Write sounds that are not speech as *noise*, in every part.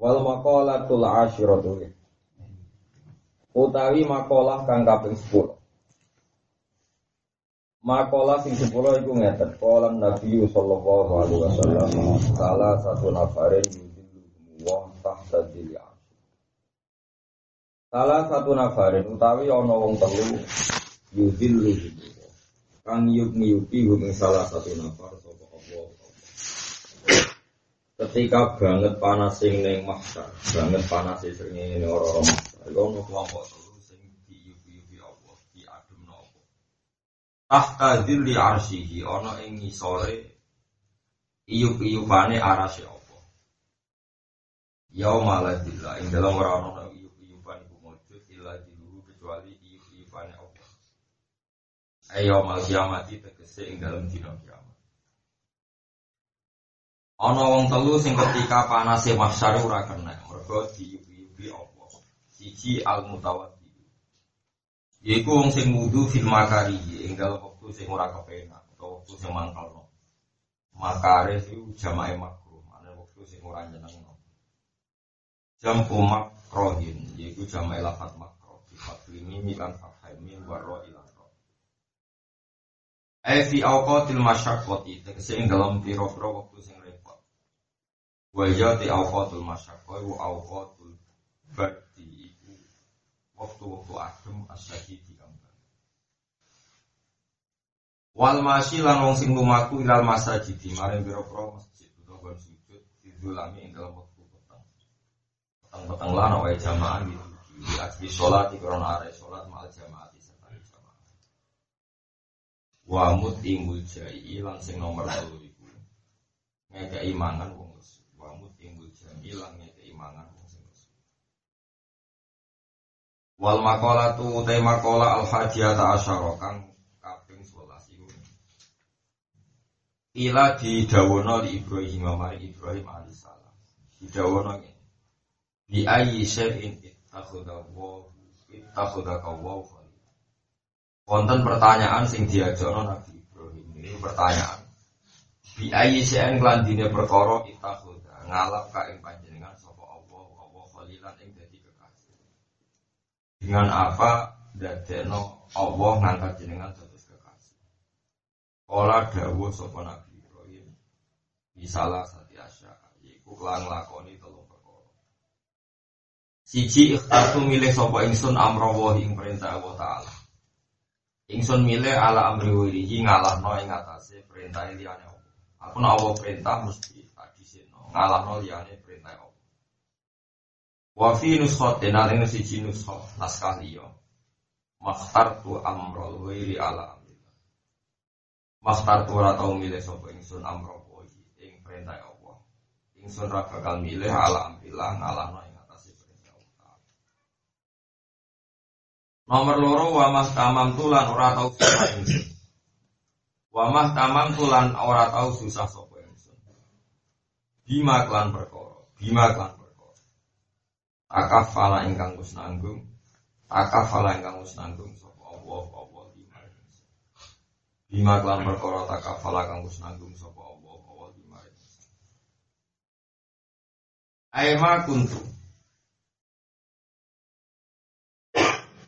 Wal maqalatul asyiratu. Utawi makalah kang kaping 10. Makalah sing 10 iku ngeten. Qala Nabi sallallahu alaihi wasallam salah satu nafarin yudillu wa tahta dili Salah satu nafarin utawi ana wong telu yudillu kang yuk-yuki salah satu nafar sapa Allah ketika banget panas sing ning mahsyar, banget panas sing ning ora-ora mahsyar. Iku ono kelompok telu sing diupi-upi Allah, diademno apa. Tahta dzilli arsyihi ana ing ngisore iyup-iyupane arasy apa. Yauma la dzilla ing dalam ora ono iyup-iyupan iku mujud illa diluhu kecuali iyup-iyupane apa. Ayo mal kiamati tegese ing dalam dina Ana wong telu sing ketika panase mahsyar ora kena, mergo diyubi-yubi apa. Siji al mutawaddi. Yaiku wong sing wudu fil makari ing dalem wektu sing ora kepenak utawa wektu sing mangkalno. Makare iku jamae makruh, ana wektu sing ora nyenengno. Jam umak rohin, yaiku jamae lafat makruh, sifat ini milan fathaimin warro ilan Evi awqatil masyaqqati tegese ing dalam pira-pira wektu sing Wajah di awqatul masyarakat Iku awqatul iku Waktu-waktu adem asyadi di kambang Wal masyi lan wong sing lumaku ilal masjid Maring biro-biro masjid Utawa sujud Didulami ing dalam waktu petang. Petang-petang lan awai jamaah gitu Di asli sholat di korona area sholat Mal jamaah di serta jamaah. Wa imul jai Ilan sing nomor lalu iku Ngeke imangan wong hilangnya keimanan Wal makola tu te makola al hajiyata asyara kang kaping 11 iku. Ila di dawono di Ibrahim mari Ibrahim alaihissalam. Di dawono ngene. Di ayyi syai'in ittakhadha wa Wonten pertanyaan sing diajono Nabi Ibrahim. Ini pertanyaan. Bi ayyi syai'in lan dine perkara ngalap ka ing Dengan apa dadekno Allah ngangkat jenengan terus kekasih. Ola dawu sapa Nabi Ibrahim. Bisalah sati asya, yaiku kelan lakoni telung perkara. Siji ikhtartu milih sapa ingsun amra wa ing perintah Allah taala. Ingsun milih ala amri wirihi ngalahno ing atase perintah liyane Allah. Aku nak Allah perintah mesti ngalahno liyane perintah Allah. Wa fi nuskhatin ing siji nuskhat naskah liya. Makhtartu amrul ghairi ala amrillah. Makhtartu ora tau milih sapa ingsun amro wahi ing perintah Allah. Ingsun ra bakal milih ala amrillah ngalahno ing atase perintah Allah. Nomor loro wa mahtamam tulan ora tau susah ingsun. Wa mahtamam tulan ora tau susah sapa. Bima klan perkara, bima klan Akafala ingkang wis nanggung. Akafala ingkang wis nanggung sapa Allah Allah lima. Bima kelan perkara takafala kang wis nanggung sapa Allah Allah lima. Aima kuntu.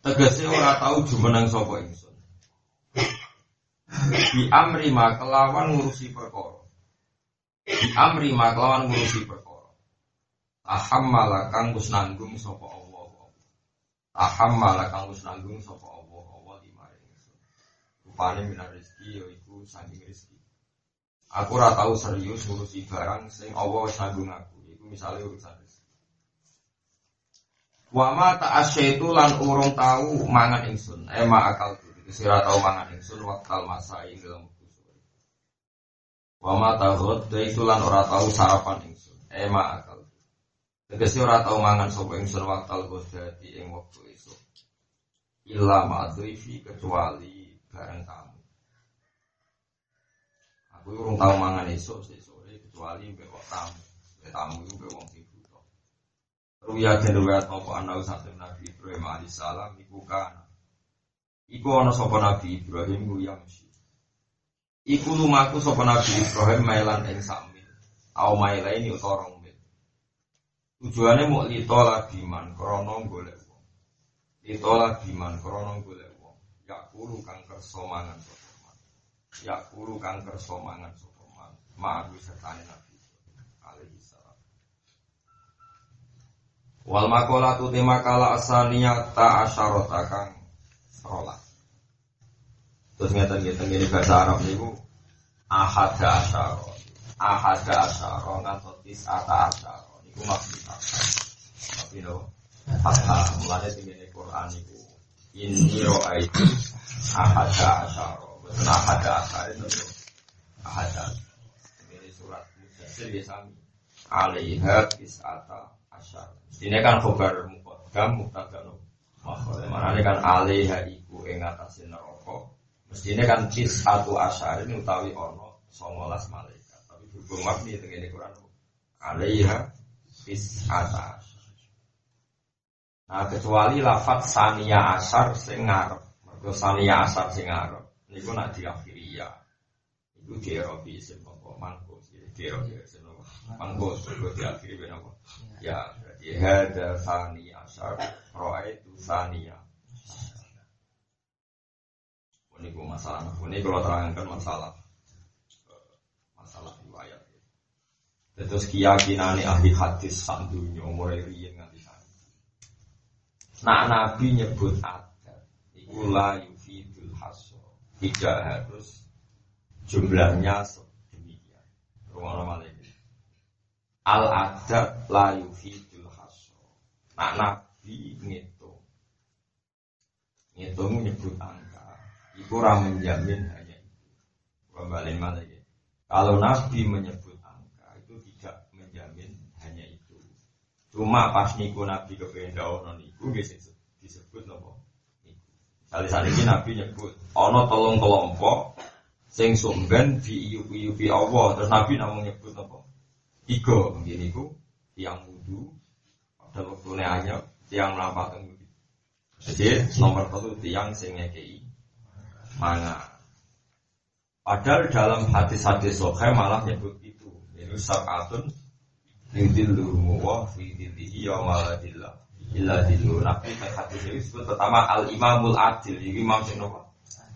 Tegese ora tau jumeneng sapa ingsun. Di amri ma kelawan ngurusi perkara. Amri ma kelawan ngurusi perkara. Aham malakang wis nanggung sapa Allah. Aham malakang wis nanggung sapa Allah Allah di ingsun. Rupane minar rezeki yaiku saking rezeki. Aku ora tau serius ngurusi barang sing Allah wis nanggung aku. Iku misalnya urusan rezeki. Wa ma ta'asyaitu lan urung tau mangan ingsun. Ema akal tu. Kesira tau mangan ingsun waktal masa ing dalam kusur. Wa ma ta'ghad lan ora tau sarapan ingsun. Ema akal Tegese ora tau mangan sapa ingsun waktal ghadati ing wektu esuk. Illa ma'dhifi kecuali bareng tamu. Aku urung tau mangan esuk sore kecuali kok tamu. Mbek tamu iku mbek wong sing buta. Ruya den ruwayat apa ana saking Nabi Ibrahim alaihissalam iku kana. Iku ana sapa Nabi Ibrahim ku yamsi. Iku lumaku sapa Nabi Ibrahim mailan ing sakmil. Au mailaini utawa Tujuannya mau litola biman krono golek wong. Litola biman krono golek wong. Ya kuru kang kerso mangan sopeman. Ya kuru kang kerso mangan. Ma'agu sertane Nabi alaihi salam. Wal makola tu tema kala asaniya ta asyarota kang. Terus ngeten ngeten ini bahasa Arab niku ahada asyaro. Ahada asyaro ngantos tis'ata asyaro. Iku maksud Tapi no, Fatha mulanya tinggi Quran itu ini roa itu ahada asyaro, betul ahada asyar itu ahada. Ini surat mujasir ya sami. Alaiha kisata asyar. Ini kan khobar mukodam muktada no. Maksudnya mana kan alaiha iku ing atasin. Mestinya kan kisatu asyar ini utawi ono songolas malaikat. Tapi berhubung makni tinggi Quran alaiha fis atas. Nah kecuali lafat sania asar sing ngarep. Mergo sania asar sing ngarep niku nak diakhiri ya. Iku dierobi isim apa mangkus. Dierobi isim apa mangkus. Iku diakhiri ben apa? Ya berarti hada sania asar itu sania. Ini masalah, ini kalau terangkan masalah Terus keyakinan ahli hadis sak dunia mulai riyen nganti. Nak Nabi nyebut ada, iku la yufidul haso. Tidak harus jumlahnya sedemikian. Rumah malaikat. Al adat la yufidul haso. Nak Nabi ngitung. Ngitung nyebut angka. Iku ora menjamin hanya itu. Kembali malaikat. Kalau Nabi menyebut Cuma pas niku Nabi kepengen dawono niku disebut nopo. Misalnya saat ini Nabi nyebut ono tolong kelompok sing sumben di iupi Allah terus Nabi namun nyebut nopo tiga begini ku tiang wudhu ada waktu hanya tiang melampahkan wudhu. Jadi nomor satu tiang sing ngekei mana. Padahal dalam hadis-hadis sokai malah nyebut itu. Itu sakatun Yudilluhu wa fi dillihi yawmaladillah Illa dillu. Nabi hadis ini disebut pertama Al-Imamul Adil. Ini imam sing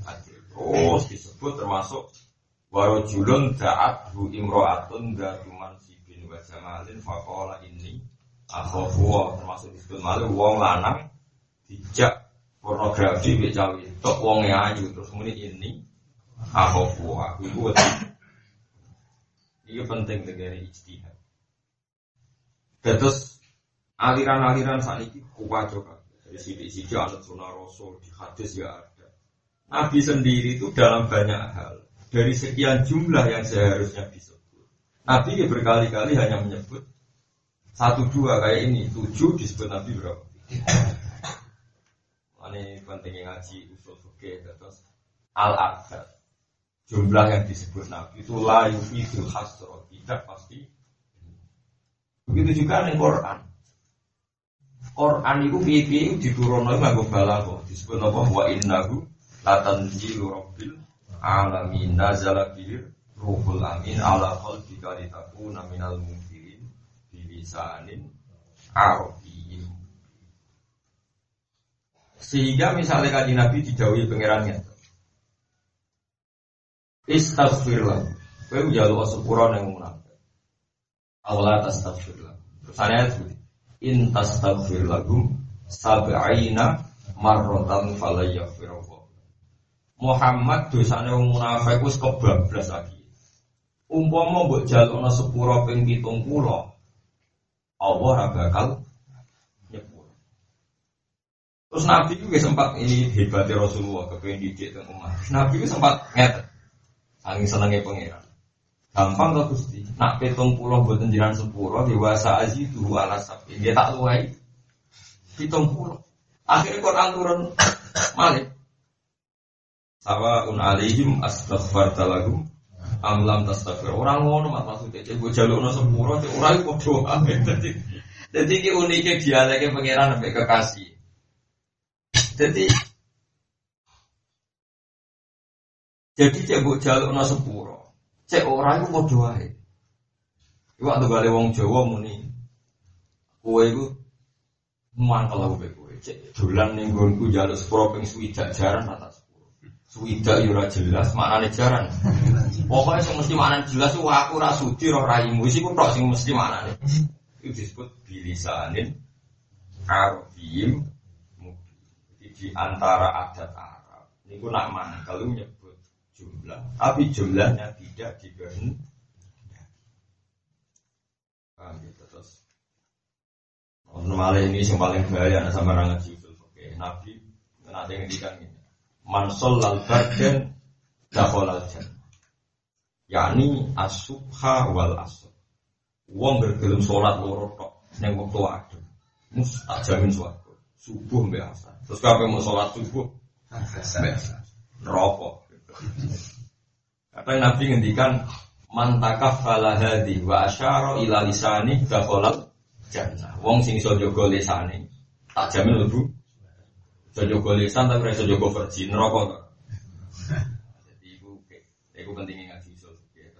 Adil. Terus disebut termasuk Warojulun da'athu imro'atun Da'atuman sibin wa jamalin Faqala ini Akhofu Termasuk disebut malu Wong lanang Dijak pornografi Becawi Tok wong ayu Terus kemudian ini Akhofu Aku Ini penting dengan ijtihad Terus aliran-aliran saat ini kuat juga. Dari sini-sini alat sunnah rasul di hadis ya ada. Nabi sendiri itu dalam banyak hal. Dari sekian jumlah yang seharusnya disebut. Nabi berkali-kali hanya menyebut satu dua kayak ini tujuh disebut Nabi berapa? Pentingnya ngaji usul fikih terus al adad jumlah yang disebut Nabi itu layu itu hasro tidak pasti Begitu juga dengan Quran. Quran itu piye-piye diturunno nganggo balaghah. Disebut apa wa innahu latanzilu rabbil alamin nazala bihi ruhul amin ala qalbika litakuna minal munzirin bi lisanin arabiyyin. Sehingga misalnya kaji Nabi dijauhi pangerannya. Istaghfirlah. Kowe njaluk sepura ning Allah tastaghfir lahum. Terus ayat seperti in tastaghfir lahum sab'ina marrotan falayaghfirullah. Muhammad dosane wong munafik wis kebablas lagi. Umpama mbok jalukna sepura ping 70, Allah ora bakal. Terus Nabi juga sempat ini hebatnya Rasulullah kepengen didik teng umat. Nabi juga sempat ngerti, Angin senengnya pangeran. Gampang kok Gusti. Nak petung pulau buat jiran sepuluh dewasa aji dua alas sapi. Dia tak luai. Pitung pulau. Akhirnya Quran turun *coughs* malik. Sawa un alihim astaghfarta lahum am lam tastaghfir. Orang ngono mak maksudnya cek gue jalukno sepuro cek ora iku padha ae. *laughs* Dadi dadi iki unike dialeke pangeran sampai kekasih. Jadi jadi cek gue jalukno sepuro. Cek ora iku padha ae. Iku waktu gale wong Jawa muni kowe iku mangkel aku kowe. Cek dolan ning nggonku jaluk sepuro ping swidak jaran atas Suwida yura ya jelas, maknanya jaran. Pokoknya yang mesti maknanya jelas itu aku rasudi roh raimu. Ku tok sing mesti maknanya. Itu disebut bilisanin Arabiyim Jadi di antara adat Arab. Ini ku nak mana kalau nyebut jumlah. Tapi jumlahnya tidak diberi. Paham gitu terus. Normalnya ini yang paling bahaya sama orang ngaji Oke, Nabi nanti ngendikan ini man lal bardan dakhalal jannah yakni asubha wal asr wong bergelem salat loro tok ning wektu adem mus tak jamin subuh asar terus kabeh mau salat subuh neraka. Kata Nabi ngendikan man takaffala hadi wa asyara ila lisani dakhalal jannah. Wong sing iso jaga lisane tak jamin lebu Jojo lisan tapi rasa jogo versi neraka Jadi itu itu pentingnya ngaji usul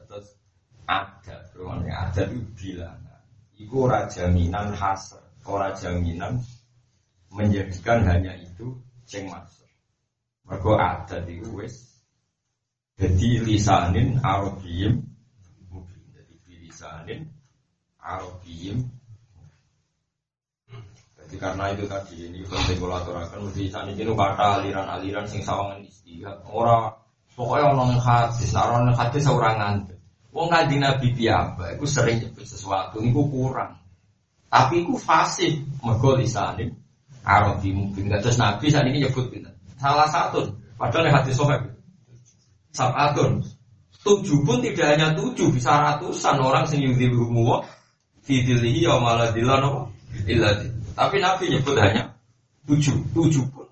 Terus ada, rumahnya ada itu bilangan. Iku raja minan hasr, raja minan menjadikan hanya itu ceng masuk. Mereka ada di wes. Jadi lisanin arabiyim mungkin. Jadi lisanin arabiyim jadi karena itu tadi ini penting kalau aturakan mesti kata aliran-aliran sing sawangan istihad. Orang pokoknya orang hadis, orang hadis seorang ngantuk. Wong kanjeng Nabi piyamba, itu sering nyebut sesuatu, itu kurang. Tapi itu fasih, mergo lisanin Arabi mungkin. Terus Nabi saat ini nyebut gitu. Salah satu, padahal hadis sohab. Sabatun. Tujuh pun tidak hanya tujuh, bisa ratusan orang sing yudhi wa fidilihi ya malah dilan Iladi. Tapi Nabi nyebut hanya tujuh, tujuh pun.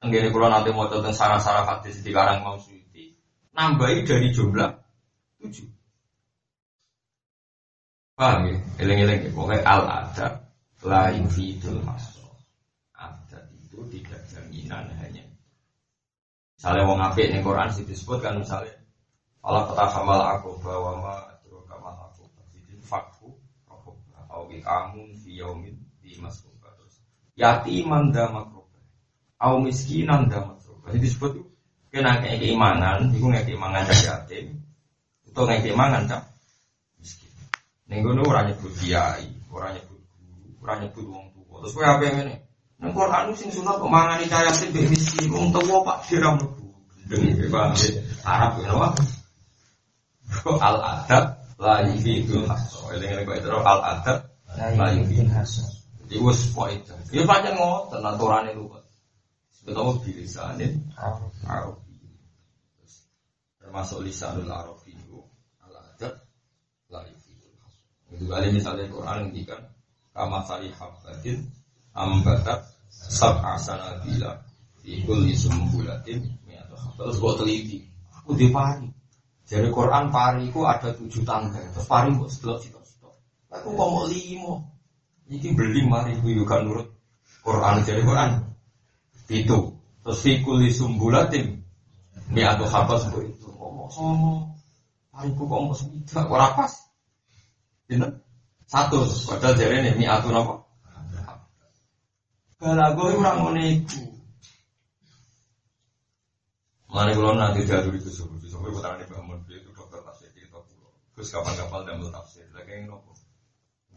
Tenggine kalau nanti mau tentang sarah-sarah hadis di karang mau suci, nambahi dari jumlah tujuh. Paham ya? Eleng-eleng ya. Pokoknya al adab lain fidul masuk. Itu tidak jaminan hanya. Misalnya mau ngapik nih Quran sih disebut kan misalnya Allah kata hamal aku bahwa ma adro kamal aku jadi fakku aku atau kamu fi yaumin di masuk yatiman damakroba au miskinan damakroba jadi disebut itu kena kayak keimanan itu nggak keimanan cak yatim. Itu nggak keimanan cak. Miskin. Nenggono orang nyebut kiai orang nyebut guru orang nyebut wong tua terus gue apa yang ini Neng Quran sing sunat kok mangani cah yatim mbek miskin wong tua pak siram mlebu gendeng paham Arab ya apa al adab la yufidu hasso eling-eling kok itu al adab la yufidu hasso Iku sepoi itu. Ya pancen ngoten aturane luwet. Ketemu bilisanin Arabi. Termasuk lisanul Arabi itu al-adab la yufidul Itu kali misalnya Quran ngendikan kama sari habbatin ambatat sab'a sanabila fi kulli sumbulatin Terus buat teliti. Aku di pari. Jadi Quran pari itu ada tujuh tangga. Terus pari buat setelah situ-situ. Aku kok mau limo. Iki beli mari ku kan nurut Quran jadi Quran. Itu. Terus fikuli sumbulatim. Mi atau habas bu itu. Ngomong sono. Aku kok mau sebidak ora pas. Ini satu. Padahal jadi ini mi atau apa? Kalau gue kurang ngono iku. Mari kalau nanti jatuh itu subuh, subuh putar ini bangun itu dokter tafsir itu pulau. Terus kapan kapal dan tafsir, lagi yang nopo.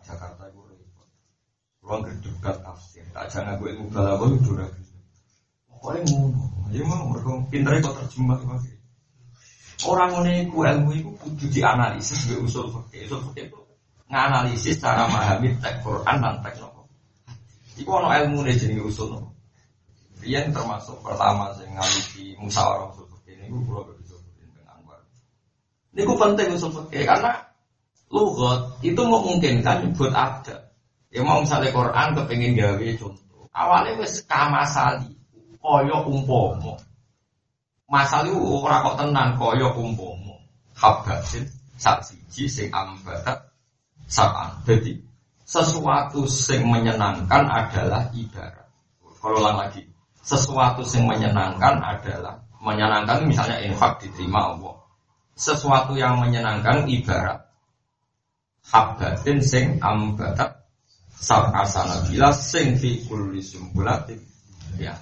Jakarta itu Ruang gerdukat tafsir. Tak jangan gue ilmu balago itu udah Pokoknya ngono. Ya mau mereka pinternya kok terjemah lagi. Orang ngono iku ilmu iku kudu dianalisis gue usul fakir. Usul fakir itu nganalisis cara memahami teks Quran dan teks. Iku ono ilmu nih jadi usul. Rian termasuk pertama saya ngalisi musyawarah usul fakir ini gue pulau begitu dengan Anwar. Ini penting usul fikih karena lugat itu memungkinkan buat ada. Ya mau misalnya Quran kepengin gawe contoh. Awalnya wis kamasali koyo umpomo. Masali ora kok tenan koyo umpomo. Habatin sak siji sing ambata sapan. Jadi sesuatu sing menyenangkan adalah ibarat. Kalau ulang lagi, sesuatu yang menyenangkan adalah menyenangkan misalnya infak diterima Allah. Sesuatu yang menyenangkan ibarat. Habbatin sing ambatat sab'asana bila sing fi kulli sumbulatin. Ya.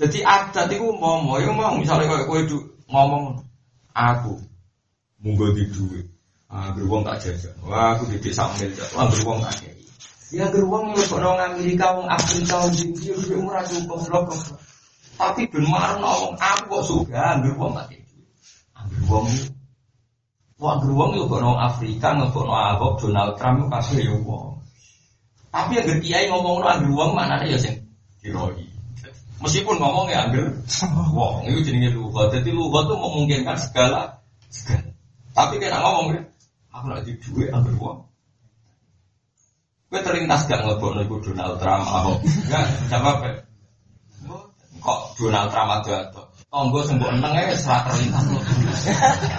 Jadi adat itu mau mau mau misalnya kayak kue ngomong aku monggo di duit ah beruang tak jajan wah aku di desa mil wah beruang tak kayak ya beruang lu kok nong Amerika wong Afrika wong India udah murah cukup blok tapi ben marah ngomong aku kok suka beruang tak kayak beruang Wah beruang itu kok nong Afrika nggak nong Arab Donald Trump itu kasih ya wong tapi yang kiai ngomong nong beruang mana ya sing diroi Meskipun ngomong ya angger, wah itu jenenge lugat. Jadi lugat tuh memungkinkan segala, segala. Tapi kena ngomong ya, aku lagi duit angger wong. Gue terlintas gak ngelebok ibu Donald Trump apa? Enggak, jawab ya. Kok Donald Trump ada atau tonggo sembuh eneng ya serat terlintas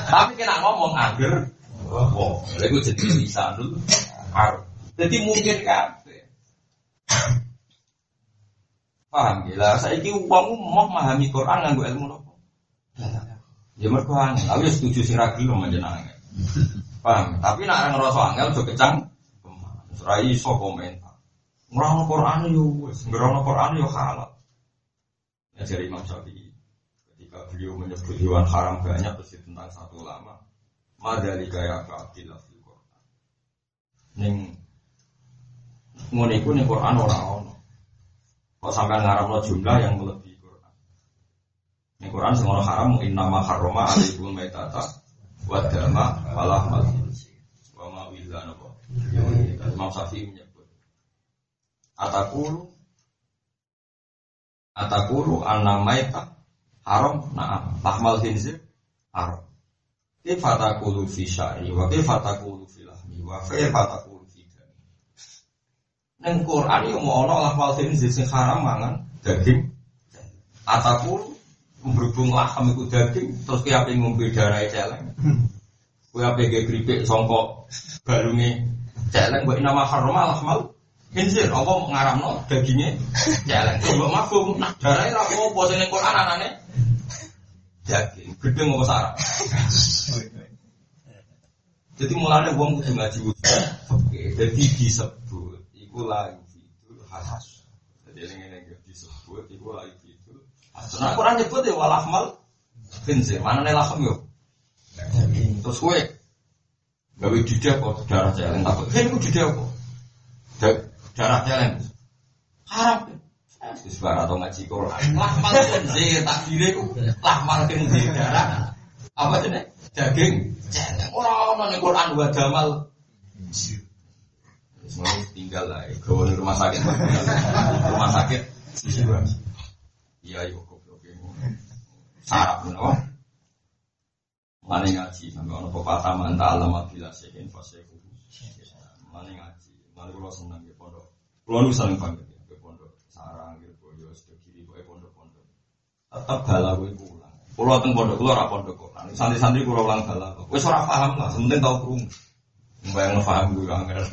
Tapi kena ngomong angger, wah, itu jadi bisa dulu. Jadi mungkin kan. Paham gila, saya ini uang mau memahami Quran nganggo ilmu nopo. Ya mergo angel, aku setuju sing ra gelem njenengan. Paham? Tapi nek ngerasa angel aja kecang. Ora iso komentar. Ngrono Quran yo wis, ngrono Quran yo halal. Ya dari Imam Syafi'i ketika beliau menyebut hewan haram banyak pasti tentang satu ulama. Madali kaya Abdillah fil Quran. Ning ngono iku ning Quran ora ono. Kok sampai ngaramno jumlah yang melebihi Quran. Ini Quran semua haram innama harrama alaikum maitata wa dama wala mal wa ma willa napa. Imam Syafi'i menyebut Atakulu Atakulu anna maita haram na'am lahmal khinzir haram. Kaifa taqulu fi syari wa kaifa taqulu fi lahmi wa kaifa taqulu Neng Quran yo mau ono lafal khinzir sing haram mangan daging. Ataku berhubung laham iku daging terus ki ape ngombe darah celeng. Kuwi ape ge kripik sangka balunge celeng mbok nama haram lahmal khinzir apa ngaramno daginge celeng. Mbok mafhum nah darahe ra apa sing ning Quran anane daging gedeng apa sarap. Jadi mulanya uang kudu ngaji Oke, jadi disebut iku la yufidul hadas. Jadi ini yang disebut iku la yufidul hadas. Nah Quran nyebut ya walahmal khinzir. Mana nih lahm yo? Terus kue gawe didak kok darah celeng takut. Hei iku didak kok. Darah celeng. Harap Wis atau ngaji Quran. Lahmal khinzir takdire iku lahmal khinzir darah. Apa jenenge? Daging celeng. Ora ono ning Quran wa damal semua tinggal lah, gawe rumah sakit, rumah sakit, Iya yuk goblok ya Sarap ya Mana ngaji Sampai ada pepatah Manta alam Bila sehin Fasya kubu Mana ngaji Mana kula senang Ya pondok. Kalau lu senang panggil Ya pondok. Sarang Ya boyo Sudah kiri Ya pondok pondok Tetap galau Gue pulang Kalau ateng pondok Gue rapondok Santri-santri kula ulang galau Wis ora paham lah Sementing tau kerumah Bayang ngefaham gue angel.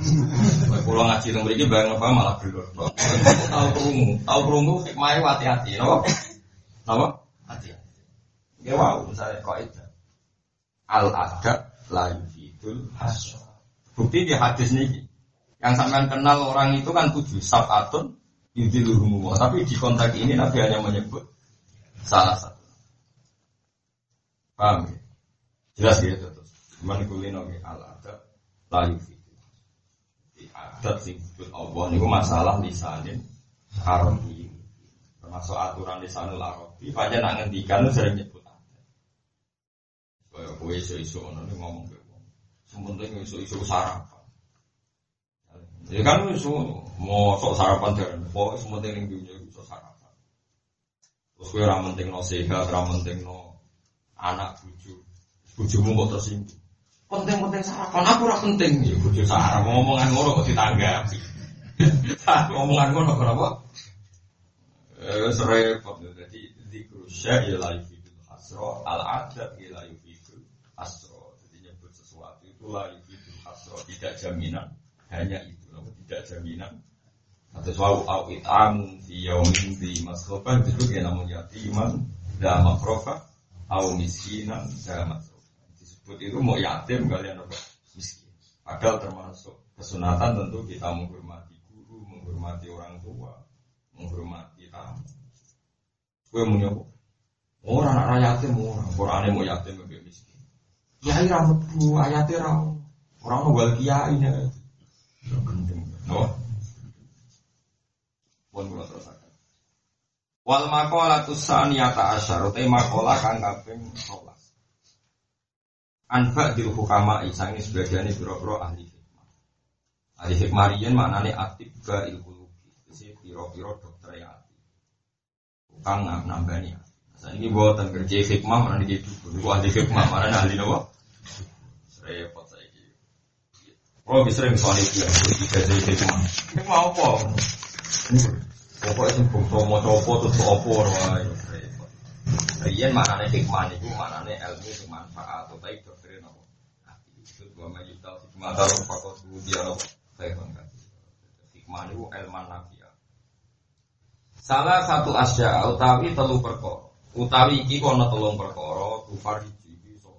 Pulau ngaji teng mriki bayang ngefaham malah gelor. Tahu krungu, tahu krungu hikmahe hati-hati, napa? Napa? Hati-hati. Ya wow, misalnya kok itu. Al adab la yufidul hasan. Bukti di hadis nih. Yang sampean kenal orang itu kan tujuh sabatun yudiluhum Tapi di konteks ini Nabi hanya menyebut salah satu. Paham ya? Jelas ya terus. Cuman kulino al adab layu fitu. Adat sing disebut Allah niku masalah lisanin arabi. Termasuk aturan lisanul arabi, pancen nak ngendikan sering nyebut adat. Kaya kowe iso-iso ngono ngomong ke wong. Sementing iso-iso sarapan. Ya kan iso mau sok sarapan dan pokoknya sementing ning dunia iso sarapan. Terus kowe ra menting no sehat, ra menting no anak buju, bujumu kok tersinggung. Penting-penting sarapan, aku ora penting. Ya buju sarap, ngomongan ngono kok ditanggapi. *laughs* ngomongan ngono kenapa? Eh, repot. Jadi zikru syai la yufidul hasro, al adab la yufidul hasro. Jadi nyebut sesuatu itu la yufidul hasro, tidak jaminan. Hanya itu, tidak jaminan. Atau suau au itam di yaumin di masrofa itu dia namun yatiman da makrofa au miskinan da masrofa. Itu mau yatim kalian apa? Miskin. Padahal termasuk kesunatan tentu kita menghormati guru, menghormati orang tua, menghormati tamu. Gue mau nyoba. Orang anak yatim orang, Quran mau yatim lebih miskin. Kiai rambut bu, ayatnya ram. Orang mau balik kiai nya. No. Pun kula terusaken. Wal maqalatu saniyata asyar te maqala kang kaping 12. Anfa dil hukama isangi sebagian biro-biro ahli hikmah. Ahli hikmah riyen maknane atibba ilkulubi. Jadi biro-biro dokter ati. Tukang nambani. Saya ini buatan kerja hikmah mana di gitu. Itu ahli hikmah mana ahli nawa. Repot saya gitu. Kalau bisa misalnya itu ya, jadi hikmah. Hikmah apa? Pokoknya sing bangsa maca apa terus apa wae. Riyen maknane hikmah niku maknane ilmu sing manfaat utawi doktrin apa. Itu dua majutal hikmah taruh pakot dia apa. Saya bangga. Hikmah niku ilmu nafiah. Salah satu asya utawi telu perkara. Utawi iki kono telung perkara tufar iki iso.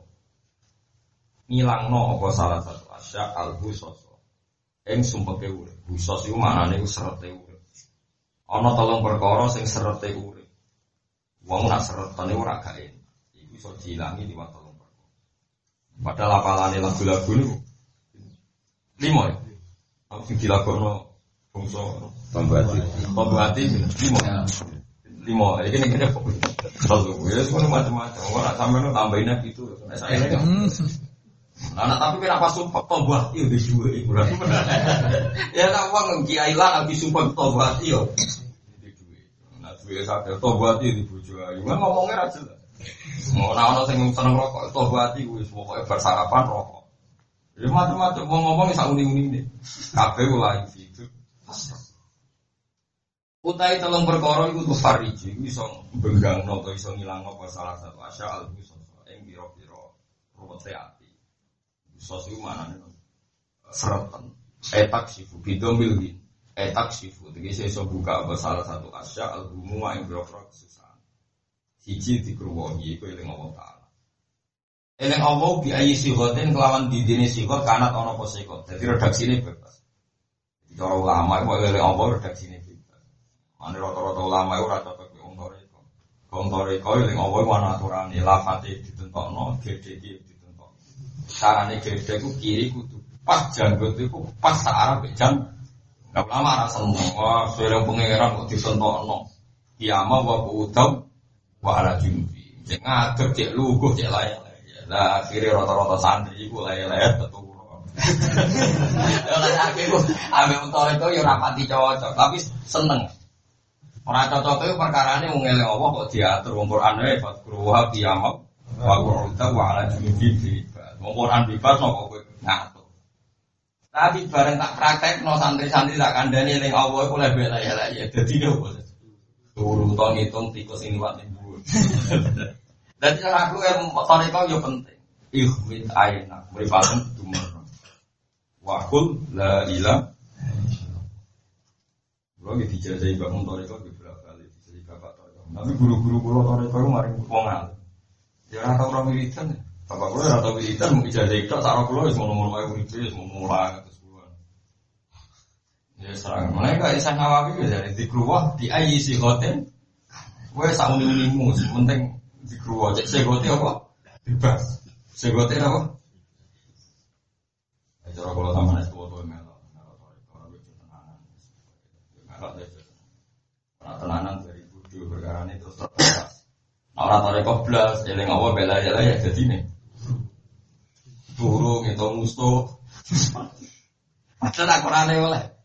Ngilangno apa salah satu asya al-husos. Ing sumpeke urip. Husos iku maknane iku serete urip. Ana tolong perkara sing serete urip. Wong nak seretane ora gak enak. Iku iso diilangi liwat tolong perkara. Padahal apalane lagu-lagu niku limo ya. Aku sing dilakoni bangsa pembuati. Pembuati limo. Limo. Iki ning kene kok. Ya semua macam-macam. Ora sampeyan tambahin gitu. Saya Nah, nah, tapi kenapa sumpah tobat itu di dua ibu Ya tak uang kiai lah habis sumpah tobat itu. Dua satu tobat di bujuk ayu. Kan ngomongnya aja lah. Mau nawan sing seneng rokok tobat itu wis pokoknya bersarapan rokok. Jadi macam-macam mau ngomong sak uning-uning. Kabeh mulai itu. Utai telung perkara iku tuh fariji, iso benggang noto iso ngilang apa salah satu asya al musoso ing biro-biro ruwete ati. Musoso iku manane seretan. Etak sifu bidom bilgin. Etak sifu tegese iso buka apa salah satu asya al humuma ing biro-biro kesusahan. Siji dikruwoni iku eling Allah taala. Eling Allah bi ayi sihoten kelawan didine sihot kanat ana apa sihot. Dadi redaksine bebas. Jadi cara ulama iku eling Allah redaksine bebas. Ane rata-rata ulama itu rata cocok di wong toriko. Wong toriko yang ngomong itu ana aturan lafate ditentokno, gede iki ditentokno. Carane gede ku kiri kudu pas janggut itu pas searah bejang. Nah ulama ora seneng. Wah, sering pangeran kok ditentokno. Kiamah wa udam wa ala jumbi. Cek ngadeg cek luguh cek layak. Lah akhirnya rata-rata santri iku layak-layak tetu. *laughs* Lah akhirnya ambek motor itu ya rapati cocok, tapi seneng. Orang cocok itu perkara ini mengeleng Allah kok diatur wong Quran wae fakruha qiyamah wa qurta wa ala junubi. Wong Quran bebas kok kowe ngatur. Tapi bareng tak praktek no santri-santri tak kandani ning Allah iku lebih lah ya lah ya dadi opo. Turu to ngitung tikus ini wat ning dhuwur. *laughs* Dadi cara aku yang motor itu yo penting. Ihwit ayna mripaten dumur. Wa kul la ilaha Kalau gitu dijajahi bangun toriko di berapa kali dijajahi bapak toriko. Tapi guru-guru kulo toriko itu mari wongal. Ya rata orang wiridan. Bapak kulo rata wiridan mau dijajahi tok sarah kulo wis ngono-ngono wae wis bulan. Ya serang mereka isa nawawi ya dari di keluar di ayi si hotel. Gue sauni unimu penting di keluar cek segote apa? Bebas. Segote apa? Cara kalau sama es tua tuh melo. Nah, tenanan dari budu perkara ini terus. Nah, orang toreko belas, eling apa bela ya ya jadi nih. Burung itu musuh. Padahal aku rane oleh.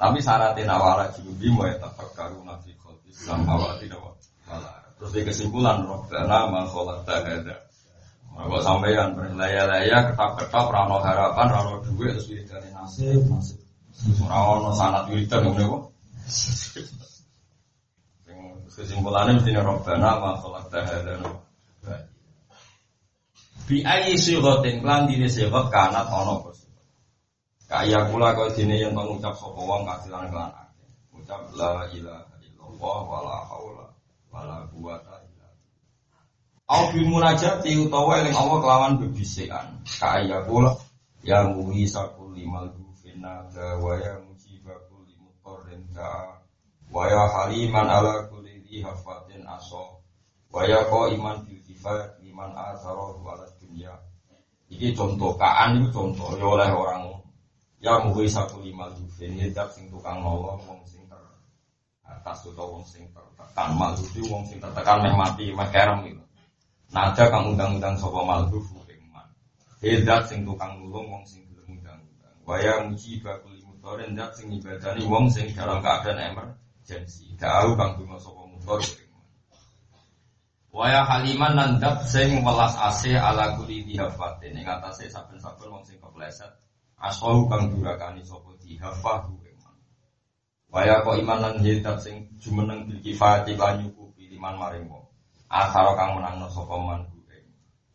Tapi syaratnya nawara juga mau ya tak karu nasi kopi Islam bahwa tidak wala. Terus di kesimpulan robbana ma khalaqta hadza Kok sampean berlaya-laya ketap-ketap rano harapan, rano duit terus wiridane nasib, nasib. Ora ono sanat wiridan ngene kok. Kesimpulannya mesti robbana ma khalaqta hadza Bi ayi sighatin klan dine sighat kanat ono apa Kaya kula kau dene yang mengucap sapa wong kasilan kelan akeh. Ucap la ilaha illallah wala haula wala quwata illa Au bil munajati utawa eling Allah kelawan bebisikan. Kaya kula ya muhi sakul limal finna wa ya musibakul limutarrin ka wa ya haliman ala kulli dhi hafatin aso wa ya iman bil kifayat liman asara wala dunya. Iki contoh kaan itu contoh ya oleh orang Ya mugi satu lima dufin Hidup sing tukang nolong Wong sing ter Atas atau wong sing tertekan Malhufi wong sing tertekan Meh mati meh kerem gitu. Nada kang undang-undang sopa malhuf Iman Hidup sing tukang nulung Wong sing belum undang-undang. Waya muji bakuli mutorin Hidup sing ibadani Wong sing dalam keadaan emergency Da'au kang dungo sopa mutor Waya haliman nandap sing welas ase ala kuli dihafatin. Yang atasnya saben-saben wong sing kepleset Aswahu kang durakani sapa dihafahu iman. Waya kok iman lan hidat sing jumeneng bil kifayati lan nyukupi liman maring wong. Akhara kang menangno sapa man kuwe.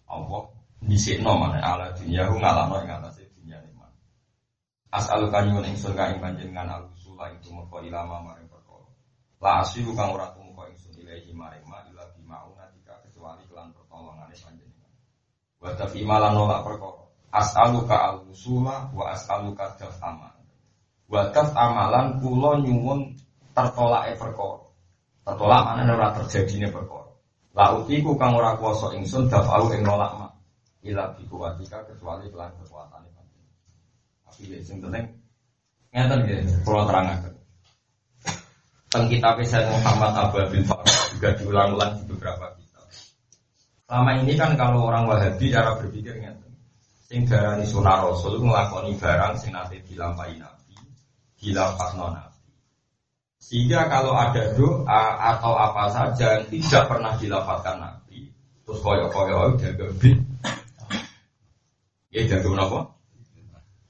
Allah dhisikno maneh ala dunya hu ngalahno ing atase dunya iman. As'alu kanyun ingsun ka ing panjenengan al-usula ing tumeka ilama maring perkara. La asiru kang ora tumeka ingsun ilahi maring ma ila bimauna kecuali kelan pertolongane panjenengan. Wa tafi malan nolak perkara as'aluka al-usula wa as'aluka daf amal. Wa daf amalan kula nyuwun tertolake perkara. Tertolak mana ora terjadine perkara. La utiku kang ora kuasa ingsun daf au ing nolak mak. Ila bi kuwatika kecuali kelan kekuatane panjenengan. Tapi ya sing penting ngeten nggih kula terangaken. Teng kitab Sayyid Muhammad Abu bin Farah juga diulang-ulang di beberapa kitab. Selama ini kan kalau orang Wahabi cara berpikirnya sing darani sunah rasul nglakoni barang sing nate dilampahi nabi dilapasno nabi. Sehingga kalau ada doa atau apa saja yang tidak pernah dilapatkan nabi terus koyo koyo jaga bin ya jaga apa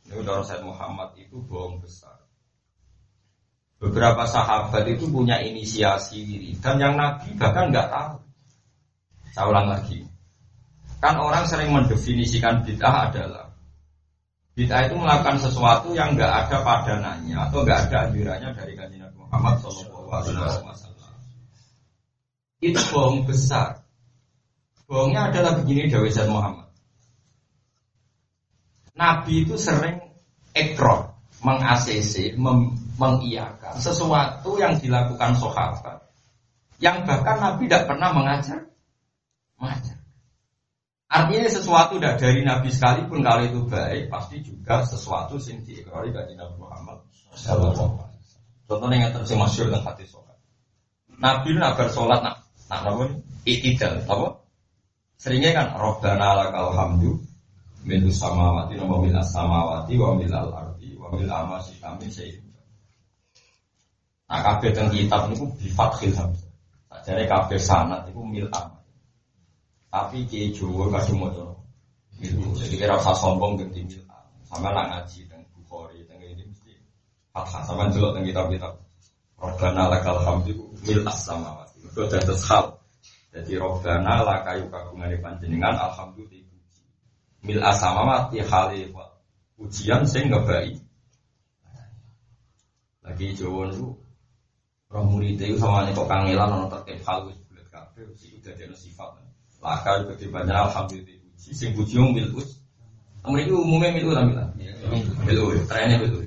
ini udah Rasul Muhammad itu bohong besar. Beberapa sahabat itu punya inisiasi dan yang nabi bahkan nggak tahu. Saya ulang lagi Kan orang sering mendefinisikan bid'ah adalah bid'ah itu melakukan sesuatu yang nggak ada padanannya atau nggak ada anjurannya dari kanjeng Nabi Muhammad Shallallahu Alaihi Wasallam. Itu bohong besar. Bohongnya adalah begini Dawi Muhammad. Nabi itu sering ekor, meng-ACC, mengiyakan sesuatu yang dilakukan sahabat yang bahkan Nabi tidak pernah mengajar mengajar. Artinya sesuatu dari Nabi sekalipun kalau itu baik pasti juga sesuatu yang diikrari dari Nabi Muhammad Contohnya yang terus masyur dengan hati sholat. Nabi nak bersolat nak nak apa itidal apa? Seringnya kan Robbana lakal hamdu min samawati wa mil samawati wa mil al wa mil amasi kami sayyid. Nah kabeh teng kitab niku bi fathil. Jadi kabeh sanad niku mil am. Tapi kiai Jawa kasih mau Gitu. Jadi kira usah sombong ganti mil. Sama nak ngaji dan bukhori dan ini mesti fathah. Sama jelok dan kitab-kitab. Robbana lakal hamdu mil as-samawati. Itu ada hal. Jadi Robbana lakayu kagungan panjenengan alhamdulillah. Mil as-samawati hali ujian sing baik. Lagi Jawa itu Roh murid itu sama kok kangelan ono terkait hal wis bulat kabeh sing udah sifat. Laka juga banyak alhamdulillah. Sing puji wong mil us. Mereka umumnya mil lah mil. Mil trennya mil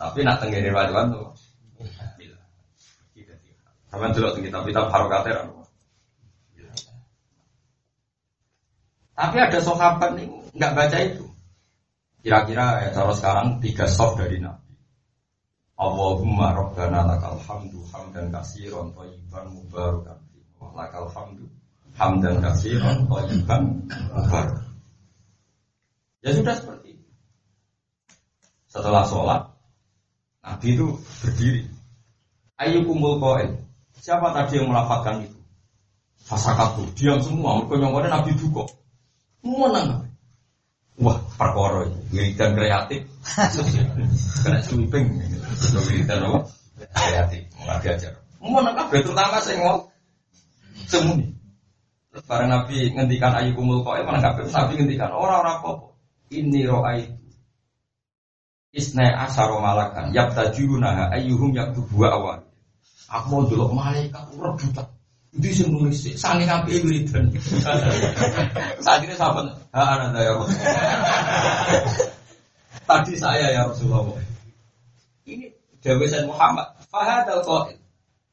Tapi nak tenggiri rajuan tuh. Sama dulu kita kita harokatnya Tapi ada sahabat nih nggak baca itu. Kira-kira ya cara sekarang tiga soft dari Nabi. Allahumma rabbana lakal hamdu hamdan kasiron thayyiban mubarakan lakal hamdu hamdan katsiran thayyiban mubarak. Ya sudah seperti itu. Setelah sholat, Nabi itu berdiri. Ayo kumpul koin. Siapa tadi yang melafatkan itu? Fasakatu, diam semua, mereka nyongkone Nabi Duko. Menang. Wah, perkara wiridan kreatif. *laughs* Kena sweeping. Wiridan apa? Kreatif, mau diajar. Menang kabeh terutama sing mau semuni. Barang Nabi ngendikan ayu kumul kok, mana kabeh Nabi ngendikan orang-orang apa? Ini roai Isna asaro malakan Yabtajuna ayyuhum yaktubu awal Aku mau dulu malaikat rebutan Itu sih nulis sih, sangi ngapi wiridan. *laughs* Saat ini sahabat, ha anda ya *laughs* Tadi saya ya Rasulullah. Ini Dewi Sayyid Muhammad. Fahad al qail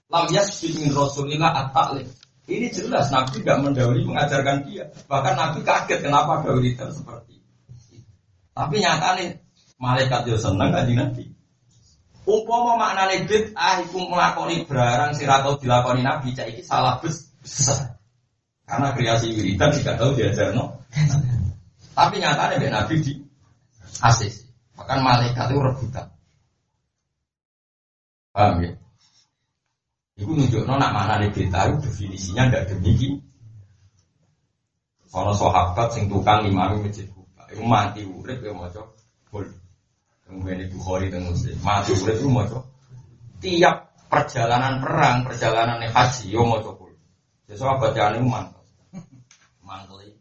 Lam yasbid min Rasulillah at-ta'lim. Ini jelas Nabi tidak mendahului mengajarkan dia. Bahkan Nabi kaget kenapa ada wiridan seperti itu. Tapi nyatanya malaikat yo seneng kan Nabi. Umpama maknane bid'ah iku melakoni barang sira tau dilakoni Nabi cak iki salah besar. Karena kreasi wiridan tidak tahu diajarno. Tapi nyatanya Mbak Nabi di asis. Bahkan malaikat itu rebutan. Paham ya? Itu nunjuk nak mana itu definisinya tidak demikian. Soalnya sahabat sing tukang imami masjid Kuba, itu mati urip ya mau coba. Kemudian Bukhari dan Muslim. Mati urip itu mau Tiap perjalanan perang, perjalanan haji, yo mau coba. Jadi sahabat jangan itu mantap. Mantel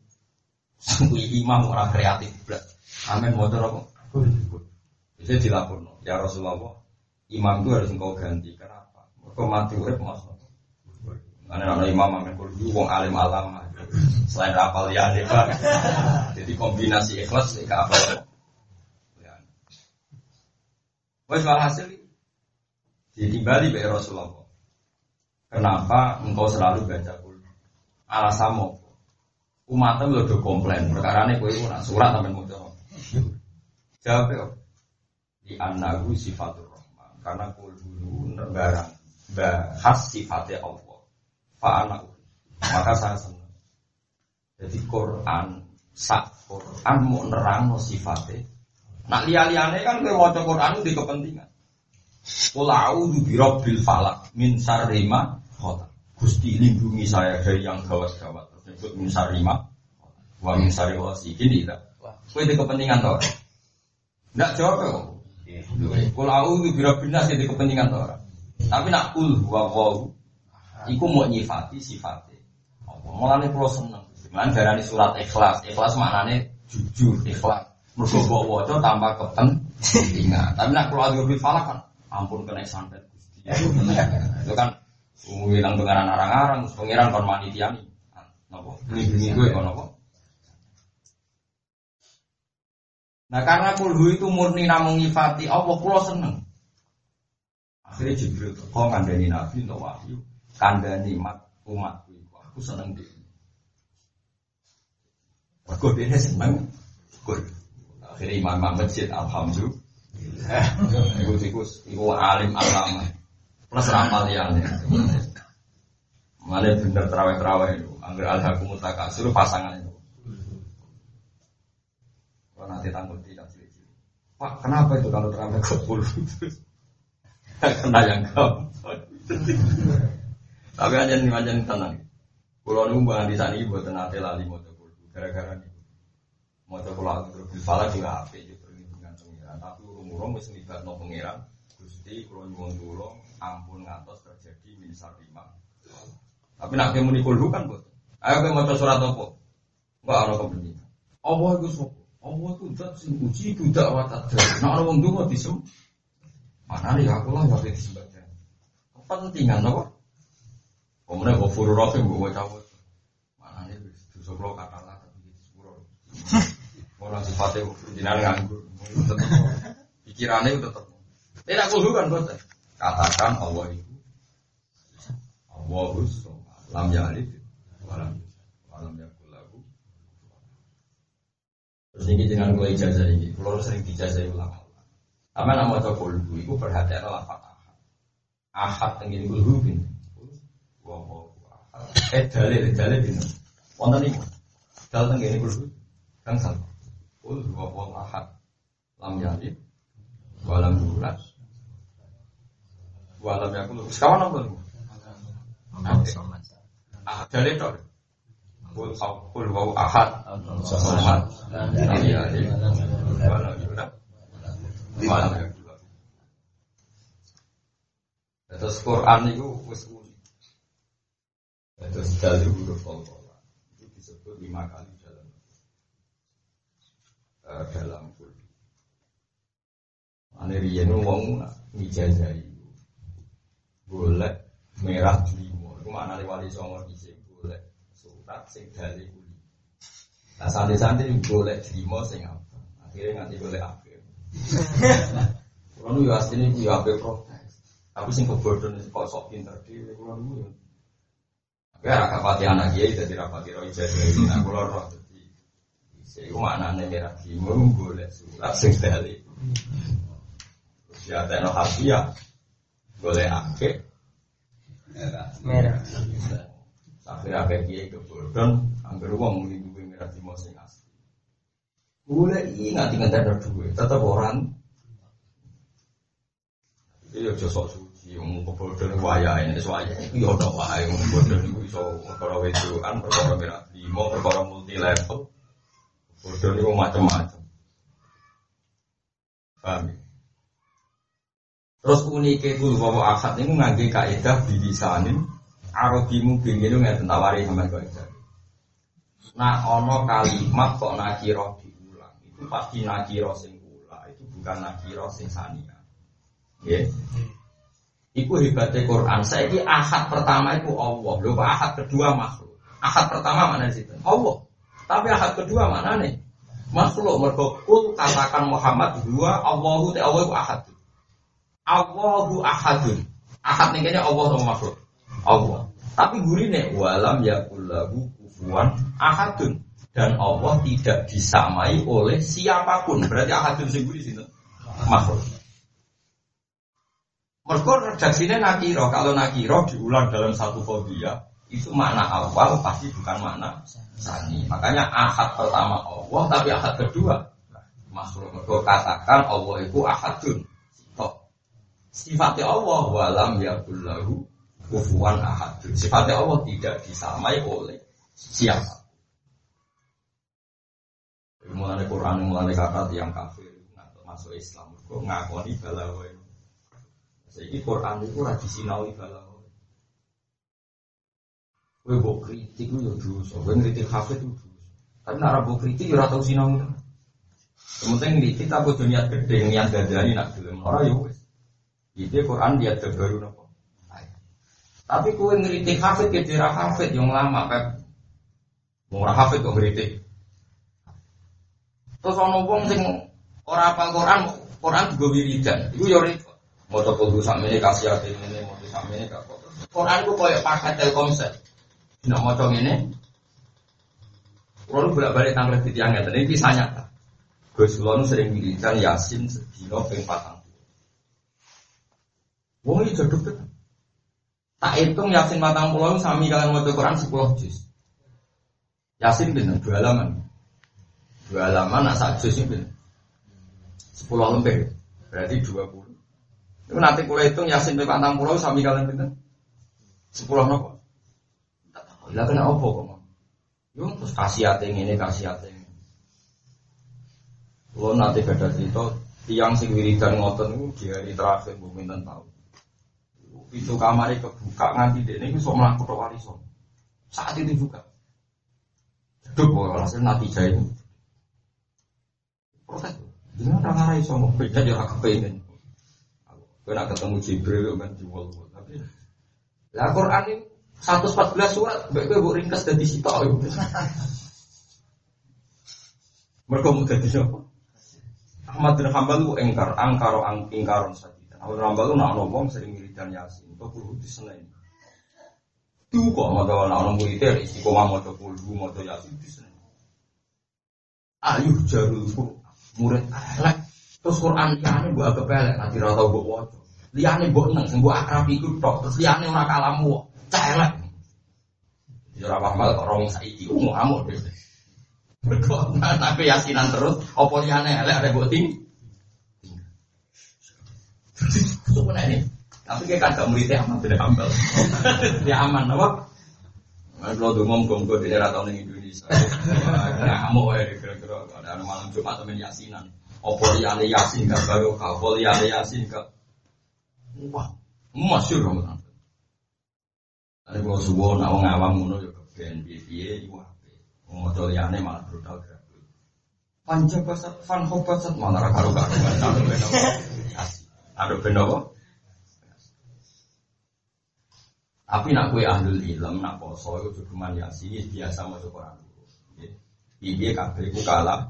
Sungguh imam orang kreatif berat. Amin coba apa? Jadi dilaporkan. Ya Rasulullah, imam itu harus engkau ganti. Kenapa? Mati urip mas. Karena ada imam amin kudu wong alim alam. Selain rapal ya, Jadi kombinasi ikhlas ke apa? Wes hasil jadi balik be Rasulullah. Kenapa engkau selalu baca kul? Alasan mau umatnya lo udah komplain perkara ini kue nak surat sampai mau jawab. Jawab ya. Di anagu sifatul rahman karena kul dulu barang bahas sifatnya Allah. Pak anak maka saya senang. Jadi Quran sak Quran mau nerang no sifatnya Nak liya-liyane kan kowe maca Quran di kepentingan. Qul a'udzu birabbil falak min syarri ma Gusti lindungi saya dari yang gawat-gawat. Disebut min syarri ma wa min syarri wasikin tidak. Kowe di kepentingan to. Ndak jawab kok. Qul a'udzu birabbin nas di kepentingan to Tapi nak kul huwa wau iku mau nyifati sifatnya. Apa? Mulane kula seneng. Lan darani surat ikhlas. Ikhlas maknane jujur, ikhlas. Mergo mbok waca tanpa kepentingan. Tapi nak keluar dari falak kan ampun kena santet Gusti. Itu kan ngilang pengaran arang-arang, pengiran kon manitiani. Napa? Lindungi gue kon napa? Nah karena kulhu itu murni namung nyifati Allah kula seneng. Akhirnya Jibril teko ngandani Nabi untuk wahyu, kandani umat umatku aku seneng dia. Mergo dia seneng. Akhirnya imam masjid alhamdulillah. Iku iku iku alim alama. Plus ramal ya. Malah bener terawih terawih itu. Angger alhakum suruh pasangan itu. Kalau nanti tanggung tidak Pak, kenapa itu kalau terawih ke? *laughs* Kena yang kau. Tapi aja nih aja tenang. Pulau nunggu di sana ibu tenang lali mau gara-gara ini. Mau coba lagu terus salah juga apa itu perlindungan pengiran tapi urung-urung mesti libat no pengiran gusti kalau nyuwun dulu ampun ngatos terjadi minisar lima. Tapi nak kamu nikul kan buat ayo kamu mau surat apa? Nggak ada kepentingan Allah itu sok Allah itu zat sing uji budak watat nah orang dulu disem mana nih aku lah nggak disembah kepentingan apa kemudian gue furu rahim gue cabut mana nih dosa kata lah tapi sepuluh Orang sifatnya jinan nganggur. Pikirannya itu tetap. Tidak kudu kan bos. Katakan Allah itu. Allah itu. Lam yalid. Walam. Walam yakul lagu. Terus ini dengan gue ijazah ini. Kalau sering dijazah ulama. Apa nama itu? Itu perhatian lafat ahad. Ahad tenggini kulhu bin. Wow, Eh dalil dalil bin. Wonten ini. Dalil tenggini kulhu. Kang sama. Kul huwa wal ahad. Lam yalid walam yulad. Walam yakul. Sekawan apa lu? Ah, dari tok. Kul kul ahad. Somad. Iya, iya. Wala yura. Wala yura. Terus Quran itu wis unik. Terus dalil huruf Allah itu disebut lima kali dalam uh, dalam Quran. Ane riyen wong ngijazahi golek merah limo. Iku maknane wali songo dhisik golek surat sing dalil kuli. Nah santri-santri golek limo sing apa? Akhirnya nganti golek akhir. Kulo nu yo asline ku yo ape protes. Tapi sing kebodohan kok sok pinter dhewe kulo nu yo. Oke, agak pati anak kiai jadi rapati roh ijazah. Nah, kulo roh jadi. Iku maknane merah limo golek surat sing dalil. Ya tekno hafiyah boleh akeh merah. Akhirnya akeh kiai kebodohan angger wong muni duwe merah di sing asli. Boleh ingat ingat ada duwe, tetap orang Iki yo aja sok suci, wong kebodohan wayahe nek waya iki yo ono wae wong kebodohan iku iso perkara wedokan, perkara merah limo, perkara multi level. Kebodohan iku macam-macam. Paham ya? Terus unike kul wawa akad ini ngangge kaidah bilisanin arabimu bingin nggak tentawari sama kaidah. Nah ono kalimat kok nakiro diulang itu pasti nakiro sing ula itu bukan nakiro sing sania. Ya. Iku hebatnya Quran. Saya ini ahad pertama itu Allah, lupa ahad kedua makhluk. Ahad pertama mana sih? Allah. Tapi ahad kedua mana nih? Makhluk mergokul katakan Muhammad dua Allahu te Allah itu ahad. Allahu ahadun. Ahad nih kayaknya Allah sama makhluk. Allah. Tapi gurine walam yakullahu kufuwan ahadun. Dan Allah tidak disamai oleh siapa pun. Berarti ahadun sing guri sini makhluk. Mereka redaksinya nakiro. Kalau nakiro diulang dalam satu fobia itu makna awal pasti bukan makna sani. Makanya ahad pertama Allah, tapi ahad kedua makhluk. Mereka katakan Allah itu ahadun. Sifatnya Allah walam yakullahu kufuwan ahad. Sifatnya Allah tidak disamai oleh siapa. Mulai Quran, mulai kata yang kafir masuk Islam, kok ngakoni balawa. Jadi Quran itu rajin sinawi balawa. Kue bok kritik itu dosa, kue kritik hafid itu dosa. Tapi nak bok kritik ya tau sinau. Sementing kritik aku dunia gede, niat dadani nak gelem orang ya. Itu Quran dia terbaru nopo. Tapi kue ngeritik hafid ke daerah hafid yang lama kan. Mau hafid kok ngeritik. Terus ono wong sing ora apal Quran, Quran juga wiridan. Iku yo repot. Moto kudu sakmene kasih ati ngene, moto sakmene gak kok. Quran ku koyo paket Telkomsel. Nek maca ngene. Kulo bolak-balik tanglet titiang ngeten iki nyata. Gus Kulon sering wiridan Yasin sedina ping 4 Wong iki jaduk tenan. Tak hitung Yasin matang pulau sami kalian mau Quran sepuluh juz. Yasin bener dua halaman. Dua halaman nak sak juz ini. Sepuluh lembar. Berarti dua puluh. Itu nanti kalau hitung Yasin matang pulau sami kalian bener. Sepuluh nopo. Lah kena opo kok? Yo terus kasih hati ini kasih ini. Lo nanti beda cerita tiang sing wiridan ngoten itu di hari terakhir bumi tahu pintu kamar kebuka nganti dia ini bisa melakukan wali son. Saat itu juga. Duk, hasil nanti jahit. Protes. Jangan orang ngarai sama beda agak kepengen. Gue nak ketemu Jibril kan jual tapi lah Quran ini 114 surat, baik gue ringkas dari situ. Mereka mau jadi siapa? Ahmad bin Hambal lu engkar, angkaro angkaron saja. Ahmad bin Hambal lu nak ngomong sering wiridan yasin, itu perlu di senin. Tuh kok mau tahu nak ngomong wiridan, istiqomah mau tahu puluh, mau tahu yasin di senin. Ayo jarul murid elek. Terus Quran liane mbok agak pelek nanti ora tau mbok waca. Liane mbok neng sing mbok akrab iku tok. Terus liane ora kalamu. Celek. Ya ora paham kok rong saiki umum ngamuk dhewe. Mergo *laughs* tapi yasinan terus apa liane elek ada mbok ting. *laughs* Tapi kayak kagak muridnya aman tidak ambal. *laughs* Dia aman apa? Kan kalau dongom gonggo di daerah tahun Indonesia. Ngamuk ya kira-kira ada malam Jumat temen yasinan. Opo liyane yasin gak baru kau, opo liyane yasin gak. Wah, masyur Ramadan. Kalau subuh nak wong awam ngono ya keben ape. Wong maca liyane malah brutal gratis. Panjang basat fan hobasat malah ra karo karo. Aduh ben apa? Tapi nak kue ahlul ilm, nak poso itu cukuman yasin biasa mau Quran. Piye kabeh ku kalah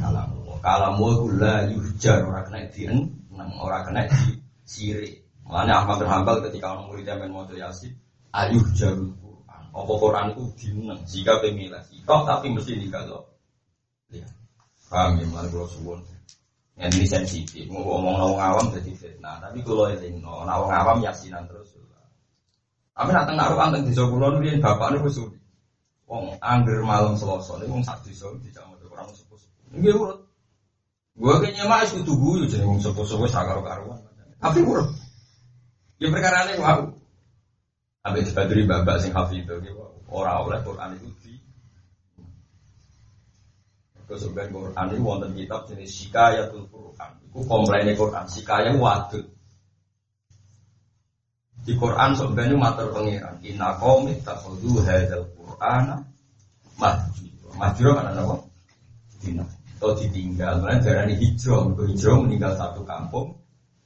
kalamu. Kalamu iku la yuhjar ora kena dien, nang ora kena di sire. Makanya Ahmad bin ketika orang murid yang mau yasin, ayuh jarul Quran. Apa Quran itu dineng jika pemilah. Toh tapi mesti kalau Ya. Paham ya, malah kalau suwun. Yang ini sensitif, mau ngomong nawang awam jadi fitnah. Tapi kalau yang nawang awam yasinan terus. Tapi nak tengah ruang tentang desa kulon dia bapak nih khusus. Wong angger malam selasa nih wong sak desa tidak mau kurang sepuh sepuh. Ini urut. Kayaknya mah itu tuh gue jadi wong sepuh sepuh sakar karuan. Tapi urut. Ya perkara ini wow. Abis badri babak sing hafidh itu orang oleh Quran itu di Kesukaan Quran itu wonten kitab jenis Shikayatul Quran. Itu komplainnya Quran. Shikaya wadud. Di Quran sebenarnya matur pengiran. Inna kaum ittakhadhu hadzal Qur'ana mahjura. Mahjura mana nama? Dina. Atau ditinggal. Mana darah ini hijrah. Mereka hijrah meninggal satu kampung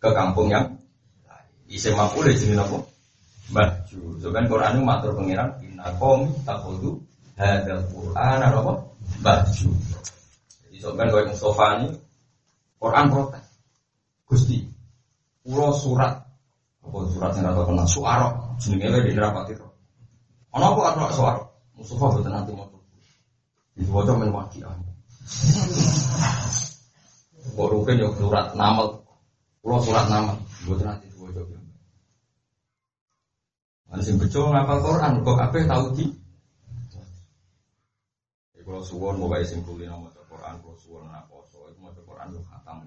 ke kampung yang Isi mampu deh jenis apa? Mahjur. Sebenarnya Quran itu matur pengiran. Inna kaum ittakhadhu hadzal Qur'ana apa? Mahjur. Jadi sebenarnya kalau Mustafa ini Quran protes. Gusti, pulau surat apa surat yang rata kena suara jenenge wae di rapati ro. Ana apa ora suara? Mustafa boten nanti mau. Diwaca men waqiah. Kok rugen yo surat nama, Pulau surat nama, boten nanti diwaca. Ana sing bejo ngapal Quran kok kabeh tau di Kalau suwon mau bayi simpulin nama Quran, kalau suwon nak poso, itu mau Quran lu khatam.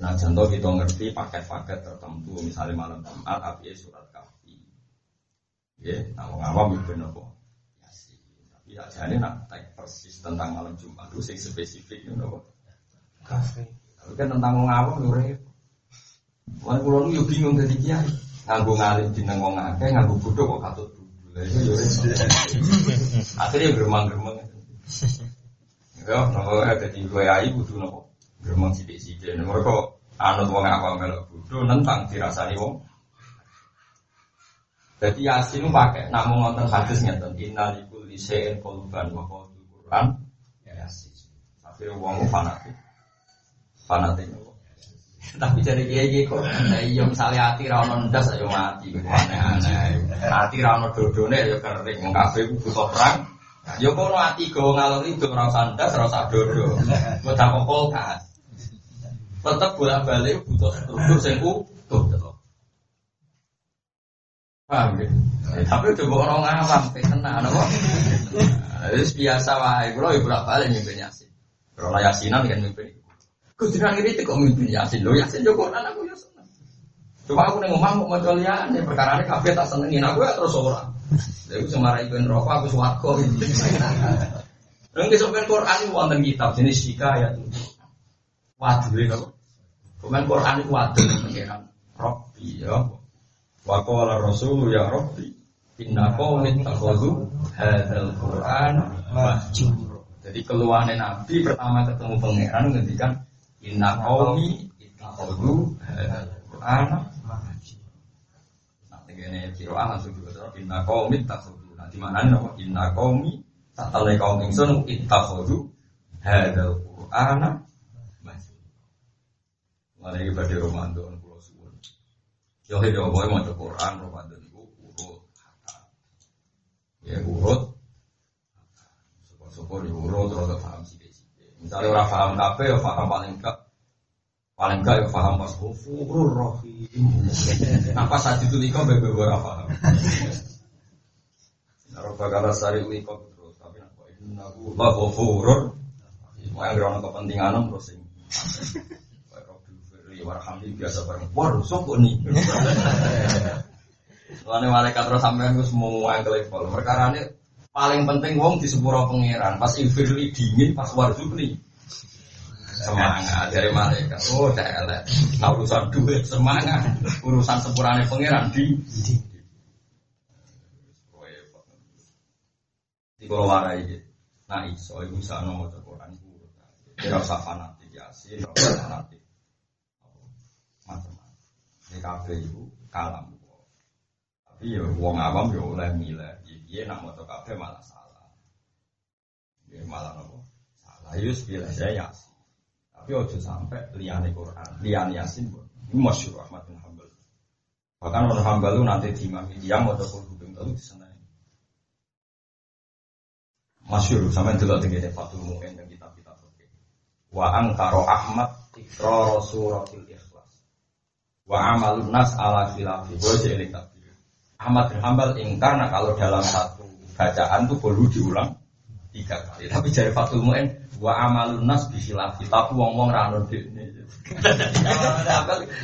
Nah, contoh kita ngerti paket-paket tertentu, misalnya malam Jumat, tapi surat kafi. Ya, nah, ngawam itu nopo. Ya sih, tapi ya jadi nak teks persis tentang malam Jumat itu sing spesifik itu nopo. Kafi. Tapi kan tentang ngawam itu repot. Wah, kalau lu yuk bingung dari kiai. Nganggu ngalim di nengong ngake, nganggu bodoh kok katut yo *laughs* Akhirnya geremang-geremang. Ya, nopo ada di ayi butuh nopo. Geremang sidik-sidik. Mereka anut wong apa melok bodoh nentang dirasani wong. Jadi Yasin pakai namun ngonten hadis ngeten inna likulli syai'in qalban wa qalbul Quran Yasin. Akhirnya wong fanatik. Fanatik Tapi jadi kiai kiai kok, nah iya misalnya hati rano ndas ayo mati, aneh-aneh. Hati rano dodone ayo kering, mengkafe butuh perang. Yo kono hati go ngalor itu rasa ndas, rasa dodo. Mau tak polkas tetap bolak balik butuh struktur sing utuh. Paham ya? Tapi itu orang awam, tenang, apa? Itu biasa wae, kalau ibu bolak balik mimpin yasin. Kalau yasinan kan mimpin. Kudiran ini kok mimpin yasin, lo yasin joko aku ya seneng. Coba aku nengok mau mau liane, perkara ini kafe tak senengin aku ya terus orang. Jadi semara ibu rokok aku suwargo. Nanti sampai Quran itu wonten kitab jenis sika ya tuh. Waduh itu. Kemudian Quran itu waduh pengiran. Robbi ya. Wa qala Rasul ya Robbi. Inna qawmi takhudhu hadzal Qur'an mahjur. Jadi keluarnya Nabi pertama ketemu pangeran ngendikan Inna qawmi takhudhu hadzal Qur'an mahjur. Nanti ini kiroah langsung juga Inna qawmi takhudhu. Nanti mana nih Inna qawmi tak kaum ingsun ittakhadhu hadzal Qur'ana Mana ini pada Ramadan pulau suwun. Yo he yo boy mau Quran Ramadan itu urut. Ya urut. Syukur-syukur urut terus paham sih Misalnya orang paham kafe, ya paham paling enggak paling enggak ya paham pas ghafurur rahim. Apa saat itu liko bebe ora paham. Naroba kala sari liko terus tapi nak innahu la ghafurur. Mau yang kepentingan terus sing warhamni biasa bareng. Wah, sok nih. *laughs* Soalnya malaikat terus sampean ku semua yang level. Perkara ini paling penting wong di sepuro pangeran. Pas infirli dingin, pas warzukni semangat dari malaikat. Oh, celek. Nah, urusan duit semangat, urusan sepurane pangeran di di kalau warai. Nah, iso iku bisa nomor Quran iku. Ora usah fanatik ora usah fanatik. Ini iku kalam. Tapi ya wong awam ya oleh milih. Iya nak maca kabeh malah salah. Ya malah nopo? Salah. Yus pilih saya yasin. Tapi ojo sampai liane Quran, liane Yasin pun. Ini masyur Ahmad bin Hambal. Bahkan orang Hambal itu nanti di imam dia mau dokter hubung tahu di sana. Masyur sampai dulu tinggi Fatul Mu'in dan kitab-kitab. Wa angkaro Ahmad ikrar suratil ikhlas. Wa amalun nas ala khilafi. Jeling tapi. Ahmad bin Hambal ingkar nah kalau dalam satu bacaan tuh perlu diulang tiga kali. Tapi dari Fatul Mu'in wa amalun nas bisilafi tapi wong wong rano dekne.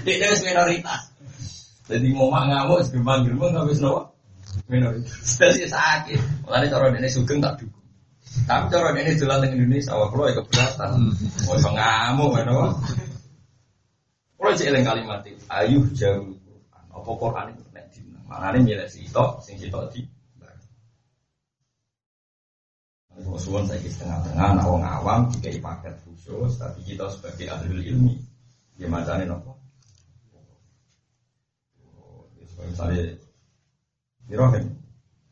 Dekne wis minoritas. Jadi mau mak ngamuk gerbang gerbang nggak bisa nawa minoritas. Jadi sakit. Makanya cara ini sugeng tak dukung. Tapi cara ini jalan dengan Indonesia awak lo ya keberatan. Mau ngamuk kan kalau jeeling kalimat itu ayuh jauh apa Quran itu? Nek maknanya milih si itu sing sitok di Suwon saya kira tengah-tengah, orang awam jika paket khusus, tapi kita sebagai ahli ilmi, dia macamnya nopo. Misalnya, Irohin,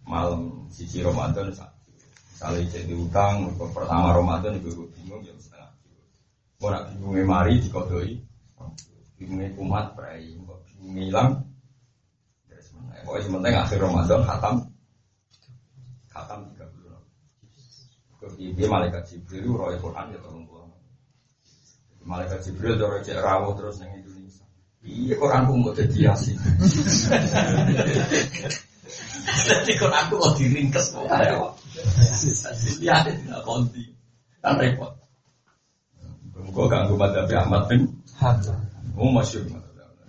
malam sisi Ramadan, misalnya jadi utang, pertama Ramadan itu bingung, ya setengah. Mau nak bingungnya mari, dikodoi, bingungnya kumat, perai, bingungnya hilang, Pokoknya sementara akhir Ramadan, khatam, khatam dia malaikat Jibril roh Quran ya tolong pulang. Malaikat Jibril roh cek rawuh terus neng Indonesia. Iya Quran pun mau jadi asin. Jadi Quran aku mau diringkes mau ada Iya, tidak konti, kan repot. Gue ganggu pada Ahmad bin Oh masyur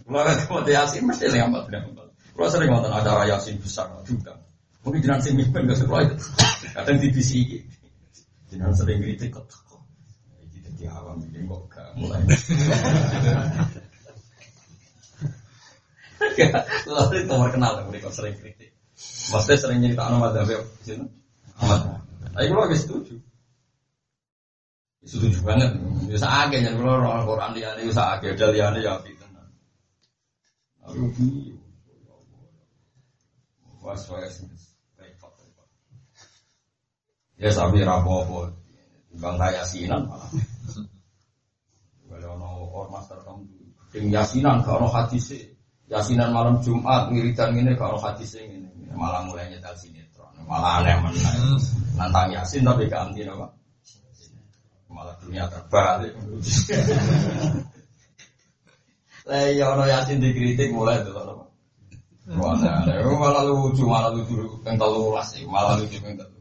Kalau ada mau yasin mesti yang bin Hanbal. Kalau sering nonton acara yasin besar juga. Mungkin jangan sih mimpin gak sekolah itu. Kadang di TV Jangan sering kritik kok. Iki dadi awam iki kok gak mulai. *laughs* Lalu itu kenal mereka sering kritik. Maksudnya sering cerita anak madzhab sini. Amat. Tapi kalau lagi setuju. Setuju banget. Bisa aja yang kalau orang Quran dia ini aja ada dia ini ya tenan. Lalu was was Ya sapi rapopo. Bang kaya yasinan malah. Kalau ono ormas tertentu, tim yasinan gak ono hadis Yasinan malam Jumat ngiritan ini gak ono hadis ini. Malah mulai nyetel sinetron. Malah aneh mana. Nantang yasin tapi gak anti apa. Malah dunia terbalik. *laughs* Lah ya ono yasin dikritik mulai itu apa. Wah, malah lucu, malah lucu yang terlalu sih, malah lucu yang terlalu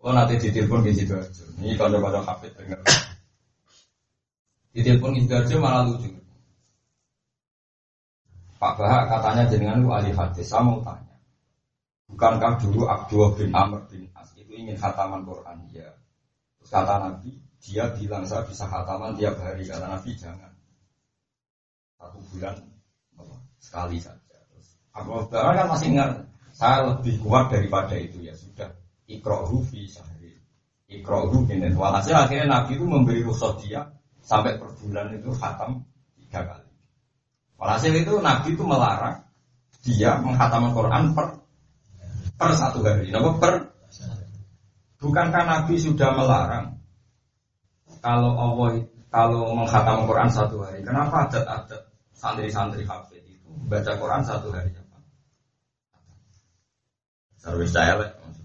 Oh nanti ditelepon di situ aja. Ini kalau pada hafid dengar. Ditelepon di situ aja malah lucu. Pak Bahak katanya jenengan lu ahli hadis. Saya mau tanya. Bukankah dulu Abdullah bin Amr bin As itu ingin khataman Quran? Ya. Terus kata Nabi, dia bilang saya bisa khataman tiap hari. Kata Nabi jangan. Satu bulan sekali saja. Terus Abu Bakar kan masih ingat. Saya lebih kuat daripada itu ya sudah ikrohu fi sahri ikrohu ini walhasil akhirnya Nabi itu memberi rukhsah dia sampai per bulan itu khatam tiga kali walhasil itu Nabi itu melarang dia menghatam Quran per per satu hari Kenapa per bukankah Nabi sudah melarang kalau Allah kalau menghatam Quran satu hari kenapa adat-adat santri-santri hafid itu baca Quran satu hari apa? Sarwis saya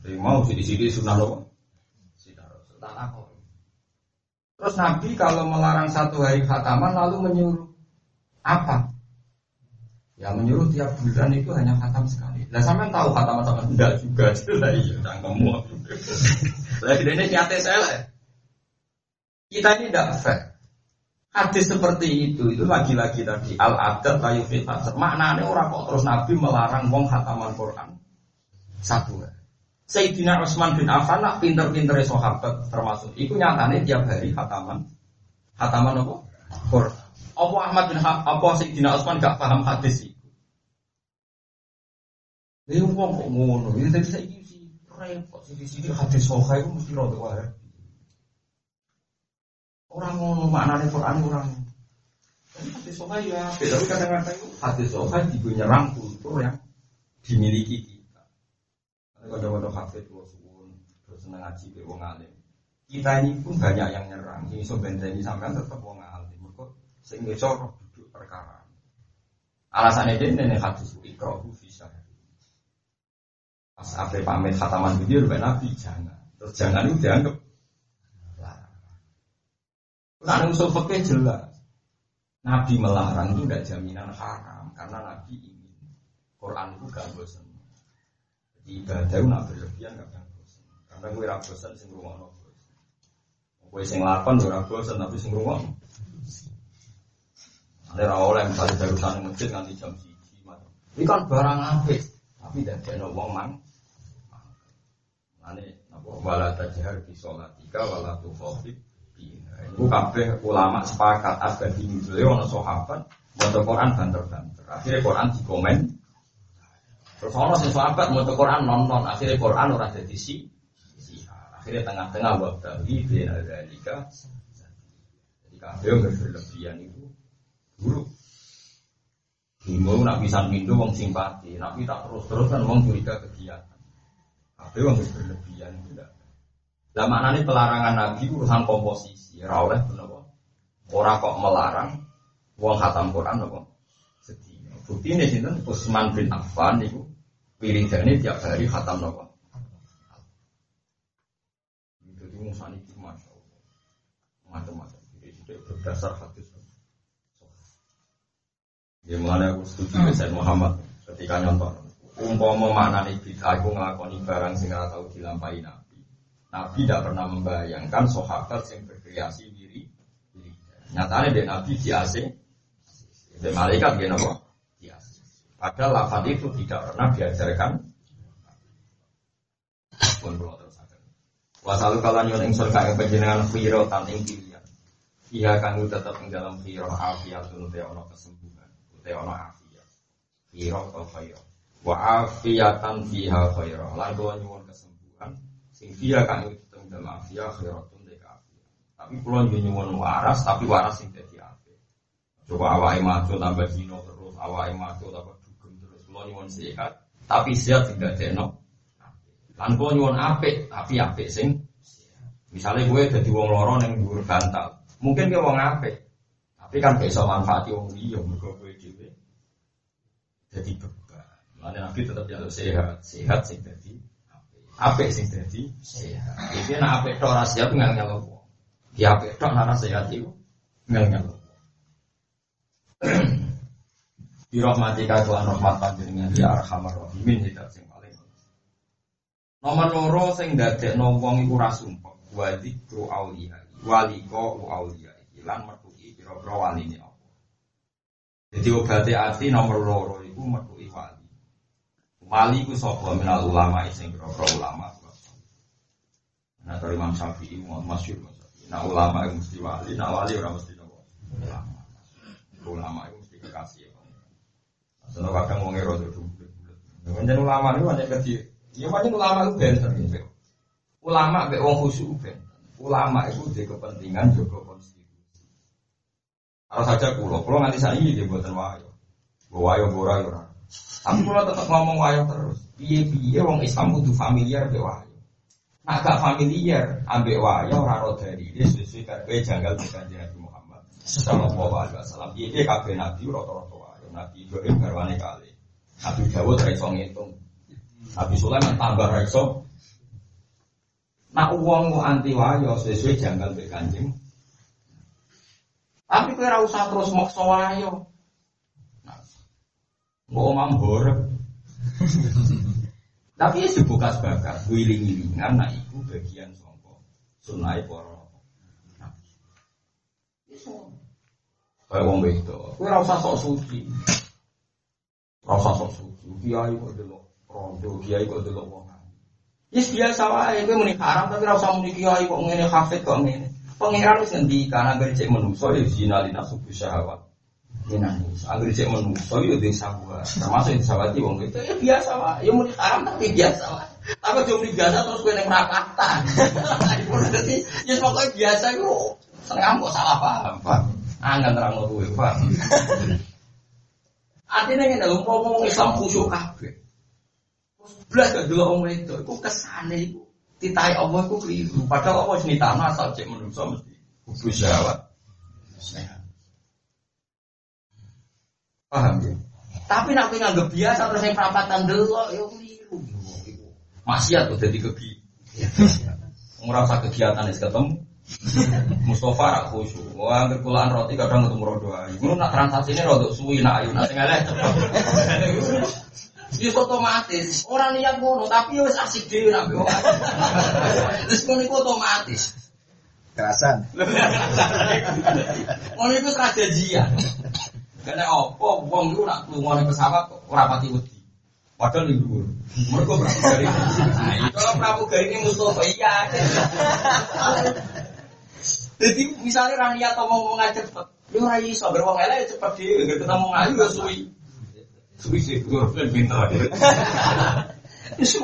jadi mau di sini sunnah loh. Terus Nabi kalau melarang satu hari khataman lalu menyuruh apa? Ya menyuruh tiap bulan itu hanya khatam sekali. Nah sampean tahu khatam sama enggak juga *laughs* lah iya cangkemmu. Lah ini nyate saya lah. Kita ini tidak fair. Hadis seperti itu, itu lagi-lagi tadi al adat layu fitasar. Maknanya orang kok terus Nabi melarang wong khataman Quran satu. Sayyidina Utsman bin Affan nak pinter-pinter sahabat termasuk. Iku nyatane tiap hari khataman khataman apa? Quran. Apa Ahmad bin Hab, apa Sayyidina Utsman gak paham hadis itu? Dia wong kok ngono, ini tadi sih repot sih di sini hadis sohail itu mesti rada wae. Orang ngono maknane Quran orang. Hadis sohail ya, tapi kadang-kadang itu hadis sohail juga nyerang kultur yang dimiliki kita. Kadang-kadang hadis itu suwun, terus seneng ngaji ke wong alim. Kita ini pun banyak yang nyerang. Ini so ini sampai tetap wong alim. Mereka sing iso duduk perkara. Alasannya dia ini hadis ikro bisa. Pas apa pamit khataman video, Nabi jangan. Terus jangan itu dianggap Nah, usul fikih jelas. Nabi melarang itu tidak jaminan haram karena Nabi ingin Quran itu gak bosan. Jadi ibadah itu nak berlebihan gak bisa bosan. Karena gue rasa bosan sing rumah no. Gue sing lakon gue rasa bosan tapi sing rumah. Ada orang yang dari sana masjid nanti jam macam. Ini kan barang apik tapi tidak ada wong man. Ane, apa wala tajhar bi sholatika wala tukhafif Iku kabeh ulama sepakat abadi nuzule ana sahabat maca Quran banter-banter. Akhirnya Quran dikomen. Terus ana sing sahabat maca Quran nonton, akhirnya Quran ora dadi si. Akhirnya tengah-tengah wabdali bin dzalika. Jadi kabeh berlebihan itu buruk. Himo nak bisa pindu wong simpati, nak tak terus-terus kan wong curiga kegiatan. Kabeh wong berlebihan itu enggak. Lah maknane pelarangan Nabi urusan komposisi. Ya ora oleh menapa. Ora kok melarang wong khatam Quran napa? Sedih. Bukti ini sinten Utsman bin Affan niku wiridane tiap hari khatam napa? Jadi musani itu masya Allah macam-macam. Jadi berdasar hadis. Ya mulai aku setuju dengan Muhammad ketika nyontok. Umpama maknane bid'ah aku nglakoni barang sing ora tau dilampahi Nabi. Nabi tidak pernah membayangkan sahabat yang kreasi diri. Nyatanya dia Nabi di AC, di malaikat dia nopo di AC. Padahal lafaz itu tidak pernah diajarkan. Pun belum terus ada. Wasalu kalian yang ingsun kaya penjenengan firo tan pilihan. Iya kami tetap dalam firo afiat te kesembuhan, te ono afiat. Firo atau firo. Wa afiatan fiha firo. Lan kula nyuwun kesembuhan sing kami tetap ing dalam afiat firo tapi pulau juga nyuwun waras, tapi waras yang jadi apa? Coba awal maju tambah dino terus, awal maju tambah dugem terus. Pulau nyuwun sehat, tapi sehat tidak jeno. Lan pulau nyuwun ape, tapi ape sing. Misalnya gue jadi wong loro yang dhuwur bantal, mungkin gue wong ape, tapi kan besok manfaati wong liya mergo gue juga jadi beban. Mana nabi tetap jalur sehat, sehat sing jadi ape sing jadi sehat. Jadi nak ape tok rahasia tuh nggak ngelok. Ya bedok nara sehat itu ngel ngel. *clears throat* Di rahmatika Tuhan rahmat panjenengan ya arhamar rahimin hidat sing paling. Nomor loro sing dadekno wong iku ra sumpah. Wa dzikru auliya. Waliko auliya. Lan metuki pira-pira waline apa. Jadi obate ati nomor loro iku wali. Wali ku sapa minal ulama sing pira-pira ulama. Nah, dari Imam Syafi'i, masyur, Nah ulama itu mesti wali, nah wali orang mesti nopo. Ulama, ulama itu mesti kekasih. Soalnya kadang mau ngeroh itu bulat bulat. ulama itu hanya kecil. Ya macam ulama itu benter gitu. Ulama be wong khusyuk benter. Ulama itu di kepentingan juga konstitusi. Kalau saja kulo, kulo nanti saya ini dia buatan wayo, wayo borayo orang. Tapi kulo tetap ngomong wayo terus. Piye piye wong Islam butuh familiar be wayo. Agak familiar ambek wayo ora dari dia sesuai kabeh janggal di kanjeng Nabi Muhammad sallallahu alaihi wasallam. Iki kabeh nabi rata-rata wayo. Nabi Ibrahim garwane kali. Nabi Dawud ra iso ngitung. Nabi Sulaiman tambah ra. Nak uang anti wayo sesuai janggal di kanjeng. Tapi ora usah terus maksa wayo. Nah, omam horep. *laughs* Tapi ya sebukas bakas, wiling-wilingan, nah itu bagian songko, sunai poro. Kayak wong. Kowe ora usah sok suci. Ora usah sok suci. Kiai kok delok rondo, kiai kok delok wong. Yes biasa wae, kowe muni haram tapi ora usah muni kiai kok ngene hafid kok ngene. Pangeran wis ngendikan agar cek menungso ya zina lina subuh syahwat. Yenanis, agar cek menungso ya di sabwa. Termasuk di sawati wong itu ya biasa wae. Ya muni haram tapi biasa wae. Tapi cuma biasa terus kowe ning Prakatan. Jadi *laughs* ya pokoknya biasa iku seneng kok salah paham, Pak. Anggan terang lo gue, Pak. *laughs* Artinya ini dalam ngomong Islam khusyuk kabeh. Belas gak dulu orang itu, itu kesane itu. Titai Allah itu keliru. Padahal Allah ini tanah asal cek menurut mesti kubus syawat. Paham ya? Tapi nak nganggep biasa terus yang perapatan dulu, ya keliru. Maksiat tuh jadi kegi. Ngerasa kegiatan es ketemu. Mustafa rak khusyuk. Wah, angker kulaan roti kadang ketemu rodo ayu. Ngono nak transaksi ini rodok suwi nak ayu nak sing elek cepet. Wis otomatis. Orang niat ngono, tapi wis asik dhewe nak mbok. Terus ngono iku otomatis. Kerasan. Ngono iku strategia. Karena opo wong iku nak lunga ning pesawat kok ora pati wedi. Padahal di dhuwur. Mereka pramugari. Nah, itu kalau pramugari ini Mustafa iya. Jadi misalnya Rania atau mau ngomong cepet, lu rai iso beruang elek cepet dia, nggak ketemu ngayu ya suwi. Suwi sih, gue kan pintar deh. Itu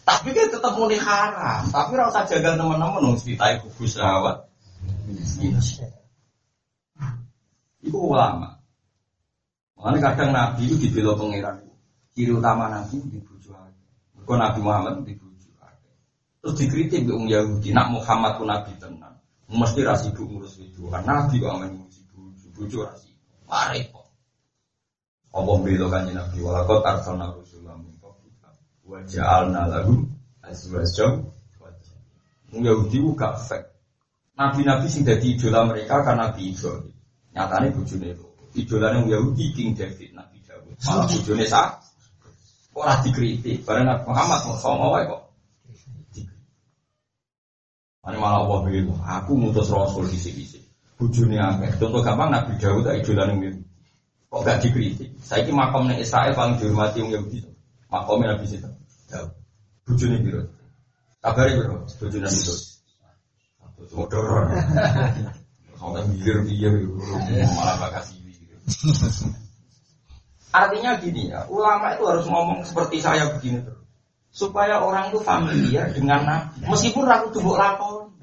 Tapi kan tetap mau haram. Tapi rasa jaga teman-teman harus ditai kubu sahabat. Itu ulama. Makanya kadang Nabi itu dibela pangeran. Ciri utama Nabi di bujuk Kau Nabi Muhammad di bujuk Terus dikritik ke Yahudi. Nak Muhammad pun Nabi tenang. Mesti rasi ibu ngurus itu. Kan Nabi kok aman ngurus ibu. Bujuk rasi. Mari kok. Apa bela kan Nabi. Walakot arsalna rusulah min qablika. Wa ja'alna lahum azwajam. Yahudi itu gak fake. Nabi-nabi sing dadi idola mereka karena Nabi Ibrahim. Nyatane bojone itu. Idolane Yahudi King David Nabi Dawud. Malah bojone sak ora dikritik. Bareng Nabi Muhammad mau sama wae kok. Ini malah Allah bilang, aku mutus Rasul di sini. Bujuni akeh. Contoh gampang Nabi Dawud tak idolan yang Kok gak dikritik? Saya ini makam nih Israel paling dihormati yang Yahudi. Makamnya Nabi situ. Dawud. Biru. Kabari biru. Bujuni Nabi Dawud. Motor. *laughs* Sampai mikir mikir malah bakasi. *laughs* Artinya gini ya, ulama itu harus ngomong seperti saya begini terus. Supaya orang itu familiar dengan Nabi. Meskipun ragu tubuh lakon.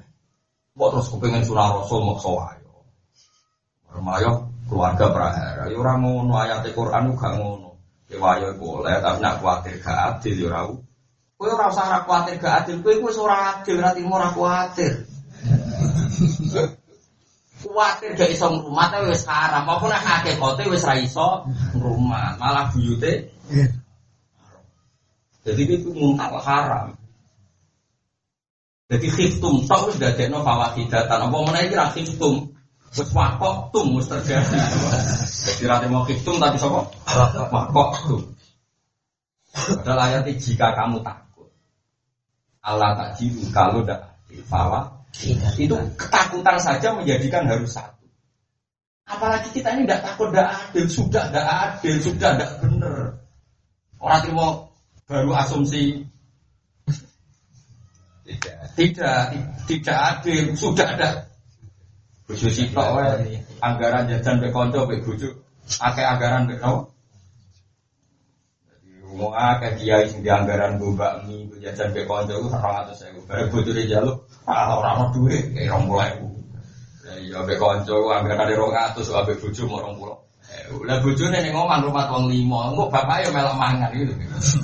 Kok terus kepengen surah Rasul mau sawayo. Remayo keluarga prahara. Ya orang ngono ayat Quran gak ngono. Kewayo boleh, tapi nak khawatir gak adil ya ora. Kowe ora usah khawatir gak adil, kowe wis ora adil, timo ora khawatir. *laughs* Kuatir gak iso ngrumat wis haram. Apa nek hakikate wis ra iso ngrumat, malah buyute. Jadi itu muntah haram. Jadi khiftum tok wis dadekno fawakidatan. Apa meneh iki ra khiftum. Wis wakok tum wis terjadi. Jadi ra mau khiftum tapi sapa? Wakok tum. Padahal ayat jika kamu takut. Allah tak jiru kalau tidak fawak itu ketakutan saja menjadikan harus satu. Apalagi kita ini tidak takut, tidak adil, sudah tidak adil, sudah tidak benar. Orang terima baru asumsi tidak, tidak, tidak adil, sudah ada. Bujuk sitok, anggaran jajan konco be bujuk, akeh anggaran be kau. Mau akeh kiai sing di anggaran bakmi, gue jajan gue orang atas saya, bareng bujuknya jaluk. Ah, orang mau duit, kayak orang mulai. Ya, be konco, anggaran ada rong atus, abe bojo mau rong pulau. Lah bojo nih ngomong rumah tuang limo, kok bapak ya melok mangan gitu.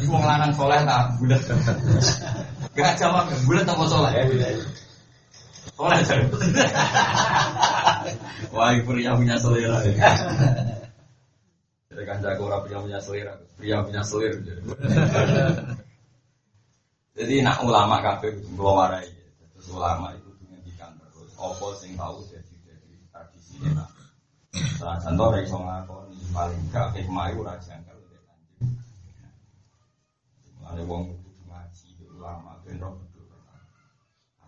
Iku mau lanang soleh tak bulat. *laughs* Gak jawab, bulat tak mau soleh. Soleh jadi. *laughs* Wah, pria punya selera. *laughs* Jadi kan jago orang pria punya selera, pria punya selera. Jadi nak ulama kafe warai ulama itu menghentikan terus. Opo sing tahu jadi jadi tradisi enak salah contoh iso ngakoni paling gak hikmah itu ora jangkal lebih lanjut. Ada wong kudu ngaji ulama ben roh betul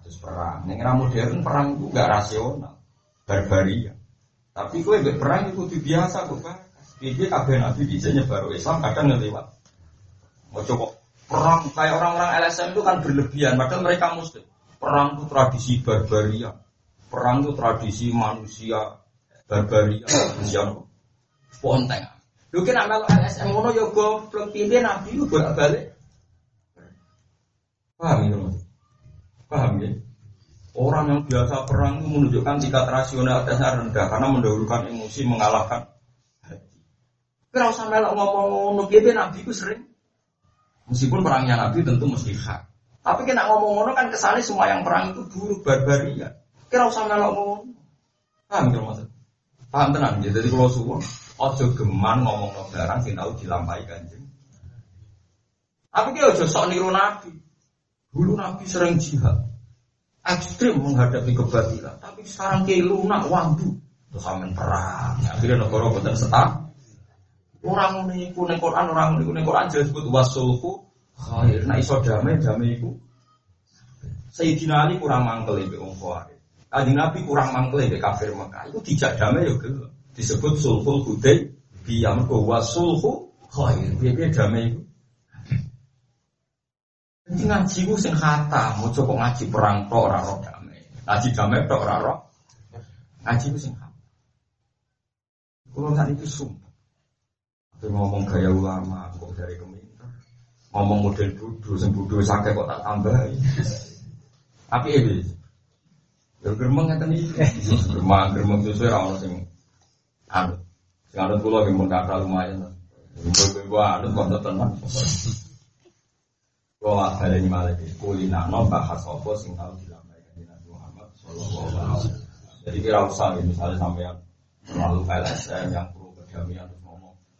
terus perang. Ning era modern perang itu gak rasional. Barbaria Tapi kue perang itu biasa kok pak. Ini kabeh nabi bisa baru Islam kadang ngelewat. Mau coba perang kayak orang-orang LSM itu kan berlebihan, padahal mereka muslim. Perang itu tradisi barbaria. Perang itu tradisi manusia barbaria, manusia sponteng. Lu kena melu LSM ngono ya goblok pimpin nabi lu bolak-balik. Paham ya? Paham ya? Orang yang biasa perang itu menunjukkan tingkat rasionalitasnya rendah karena mendahulukan emosi mengalahkan hati. Kira usah melok ngomong ngono nabi itu sering. Meskipun perangnya nabi tentu mesti hak. Tapi kena ngomong ngono kan kesannya semua yang perang itu buruk barbaria. Kira usah ngomong. Paham ya maksud? Paham tenang ya. Jadi kalau suwon ojo geman ngomong no barang sing tahu dilampahi kanjeng. Tapi dia ojo sok niru nabi. Dulu nabi sering jihad ekstrim menghadapi kebatilan. Tapi sekarang kayak lunak wambu. Terus amin perang. Akhirnya negara boten setak. Orang ini kuning Quran, orang ini kuning Quran jelas sebut wasulku khair. Nah iso damai, damai itu. Sayyidina Ali kurang mangkel ibu wong. Kaji Nabi kurang mangkel ibu kafir Mekah. Itu tidak damai ya. Disebut sulhul hudai. Dia mergo wasulhu khair. Biar damai itu. Jadi ngaji ku sing kata, mau coba ngaji perang tok ora roh damai. Ngaji damai tok ora roh. Ngaji ku sing kata. Kulo itu sumpah. Tapi ngomong gaya ulama, kok dari keminter. Ngomong model sing bodoh sakit kok tak tambahi. Tapi ini, ya geremeng ngeten iki. Geremeng, geremeng sesuai ra ono sing anu. Sing anut kula yang mengkata lumayan. Ibu-ibu anut kok tenang. Kalau ada ini malah kulina no bahas apa sing dilampaikan di Nabi Muhammad Shallallahu Alaihi Wasallam. Jadi kira usah ya, misalnya sampai yang terlalu LSM yang pro kedamaian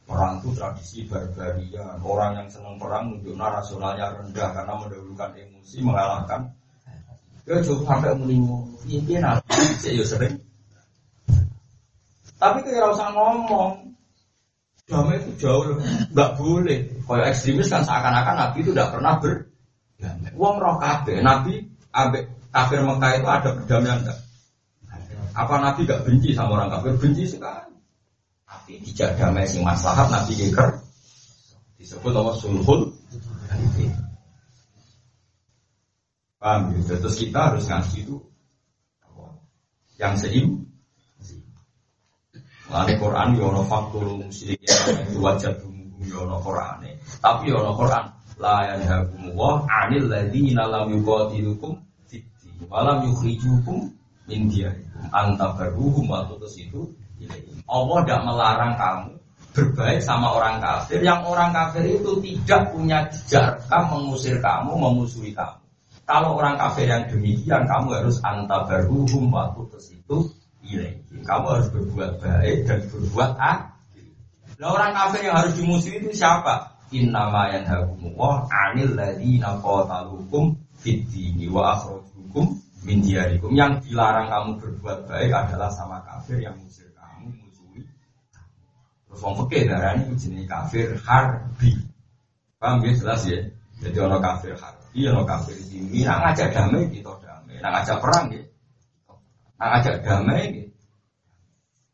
perang itu tradisi barbaria. Orang yang senang perang nunjuknya rasionalnya rendah karena mendahulukan emosi mengalahkan. Ya coba sampai melimu, ini nabi saya sering. Tapi kira usah ngomong, damai itu jauh lebih nggak boleh. Kalau ekstremis kan seakan-akan Nabi itu tidak pernah ber. Wong roh kabe, Nabi abe kafir Mekah itu ada perdamaian enggak? Apa Nabi gak benci sama orang kafir? Benci sekali. Tapi tidak damai sing maslahat Nabi geger disebut nama sulhul. Paham ya? Terus kita harus ngasih itu yang seim Lani Quran yono ya faktul musyrikin itu wajah bumbu yono ya Quran. Tapi yono ya Quran la yanhakum wa anil ladzina lam yuqatilukum fiti walam yukhrijukum min diyarikum antabaruhum wa itu Allah tidak melarang kamu berbaik sama orang kafir yang orang kafir itu tidak punya jejak mengusir kamu, memusuhi kamu. Kalau orang kafir yang demikian kamu harus antabaruhum wa itu ilaih. Kamu harus berbuat baik dan berbuat adil. Nah orang kafir yang harus dimusuhi itu siapa? Innama yanhakumullah anil ladina qatalukum fid dini wa akhrajukum min diyarikum. Yang dilarang kamu berbuat baik adalah sama kafir yang. Terus wong fikih darani jenenge kafir harbi. Paham ya jelas ya? Jadi orang kafir harbi, orang kafir ini, nak ngajak damai kita damai, nak ngajak perang ya. Nak ngajak damai gitu.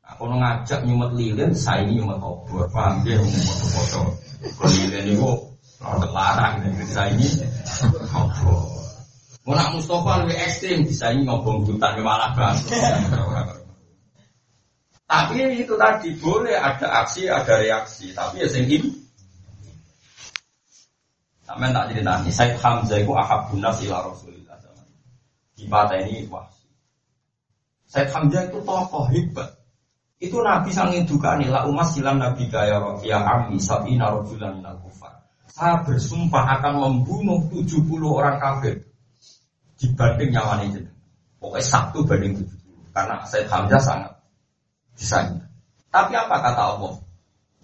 Aku ngajak nyumet lilin, saya ini nyumet obor. Paham ya, foto-foto. Kalau lilin itu larang, saya ini obor. Mau nak Mustafa lebih ekstrim, bisa ini ngobong hutan malah Tapi itu tadi boleh ada aksi, ada reaksi. Tapi ya sing ini. Sampai tak cerita nih, Said Hamzah itu ahabun nas ila Rasulillah. Di ini wah. Said Hamzah itu tokoh hebat. Itu Nabi sangin duka nih lah umat silam Nabi kaya ya ami sabi narojulan minal kufar. Saya bersumpah akan membunuh 70 orang kafir dibanding nyawa ini. Pokoknya satu banding 70. Karena saya Hamzah sangat disayang. Tapi apa kata Allah?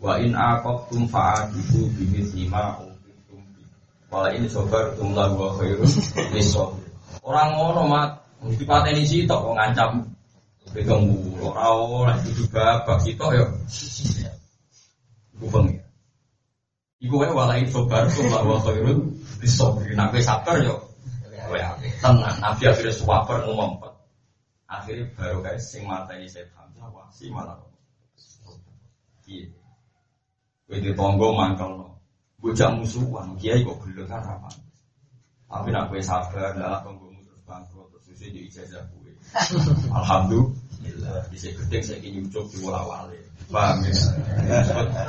Wa in aqabtum fa'adibu bimithli ma ufitum bi. Wala ini sabartum la wa khairun Orang ngono mat mesti pateni sitok kok ngancam Pegang mulu, ora itu juga babak kita ya. Iku ya. Iku wae walai sobar kula wa khairun. Nak kowe sabar. Ya. Tenang, Nabi akhirnya suwaper ngomong. Akhirnya baru kayak sing mata ini saya wasi malah. Iya. Kowe tonggo mangkel no. Bocah musuhan, kiai kok gelem kan apa. Tapi nak kowe sabar, dalam tonggomu terus bangkrut terus susu di ijazah kowe. *laughs* Alhamdulillah, bisa gede saya ucap di wala wale. Paham ya?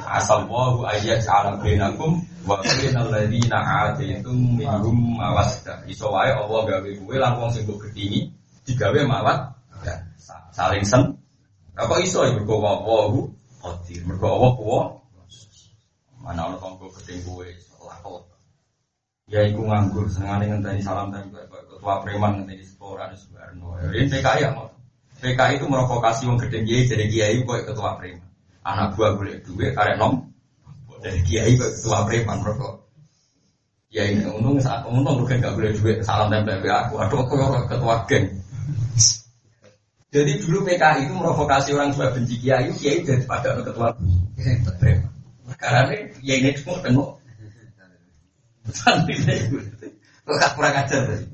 Asal wahu ayat alam benakum wa bainal ladina ataitum minhum mawaddah. Iso wae Allah gawe kowe lan wong sing mbok gedhingi digawe mawat saling sen. Kok iso iku kok wahu qadir. Mergo Allah kuwa mana ana tangga gedhe kowe lakot. Ya iku nganggur senengane ngenteni salam tempel ketua preman ngenteni sekolah di Subarno. Ini PKI ya mau. PKI itu merokokasi wong gedhe kiai jadi kiai kok ketua preman. Anak gua boleh duit karek nom. Dari kiai kok ketua preman merokok. Ya ini untung saat untung bukan gak boleh duit salam ke aku. Aduh aku ketua geng. Jadi dulu PKI itu merokokasi orang tua benci kiai, kiai daripada ketua. Karena ya ini semua tengok. Santri itu, kok kurang ajar tadi.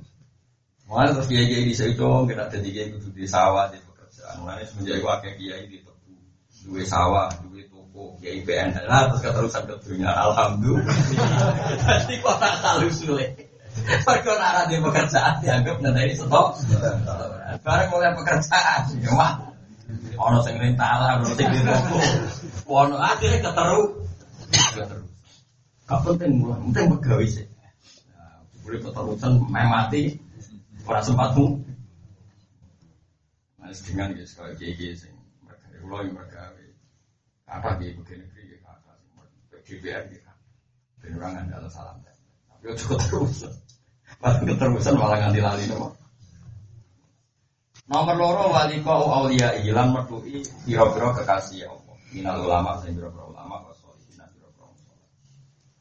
Mana terus kiai kiai di Seico, kita jadi kiai kudu di sawah di pekerjaan. Mana semenjak itu akeh kiai di tebu, dua sawah, dua toko, kiai PNL, lah terus keterusan ke dunia. Alhamdulillah. Jadi kok tak selalu sulit. Arah di pekerjaan dianggap nanti stop. Barang mulai pekerjaan, ya wah. Ono sing rintala, ono sing di toko. Ono akhirnya keteru. Keteru. Gak penting mulai, penting pegawai sih. Boleh keterusan mati, orang sempatmu. Nah, dengan guys, kalau GG sing mereka ulo yang mereka kata di begini negeri ya kata DPR orang anda salam tapi cukup terus. Malah keterusan malah nganti lali nopo. Nomor loro wali kau aulia ilan mertui biro-biro kekasih ya Allah. Minal ulama dan biro-biro ulama wasolihin biro-biro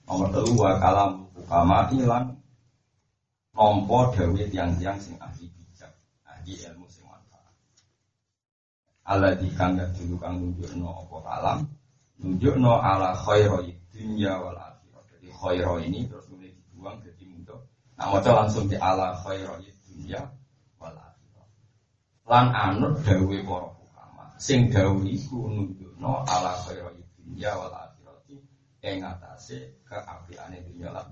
Nomor telu wa kalam ukama ilan nompo dawe tiang-tiang sing ahli bijak, ahli ilmu sing manfaat. Allah dikang gak dulu kang nunjukno apa kalam, nunjukno ala khairoi dunya wal akhirah. Jadi khairoi ini terus mulai dibuang jadi mudah. Nah, mau langsung di ala khairoi akhirah. Lan anut dawe para ulama. Sing dawe iku nunjukno ala khairoi dunya wal akhirah ing atase keapiane dunya lan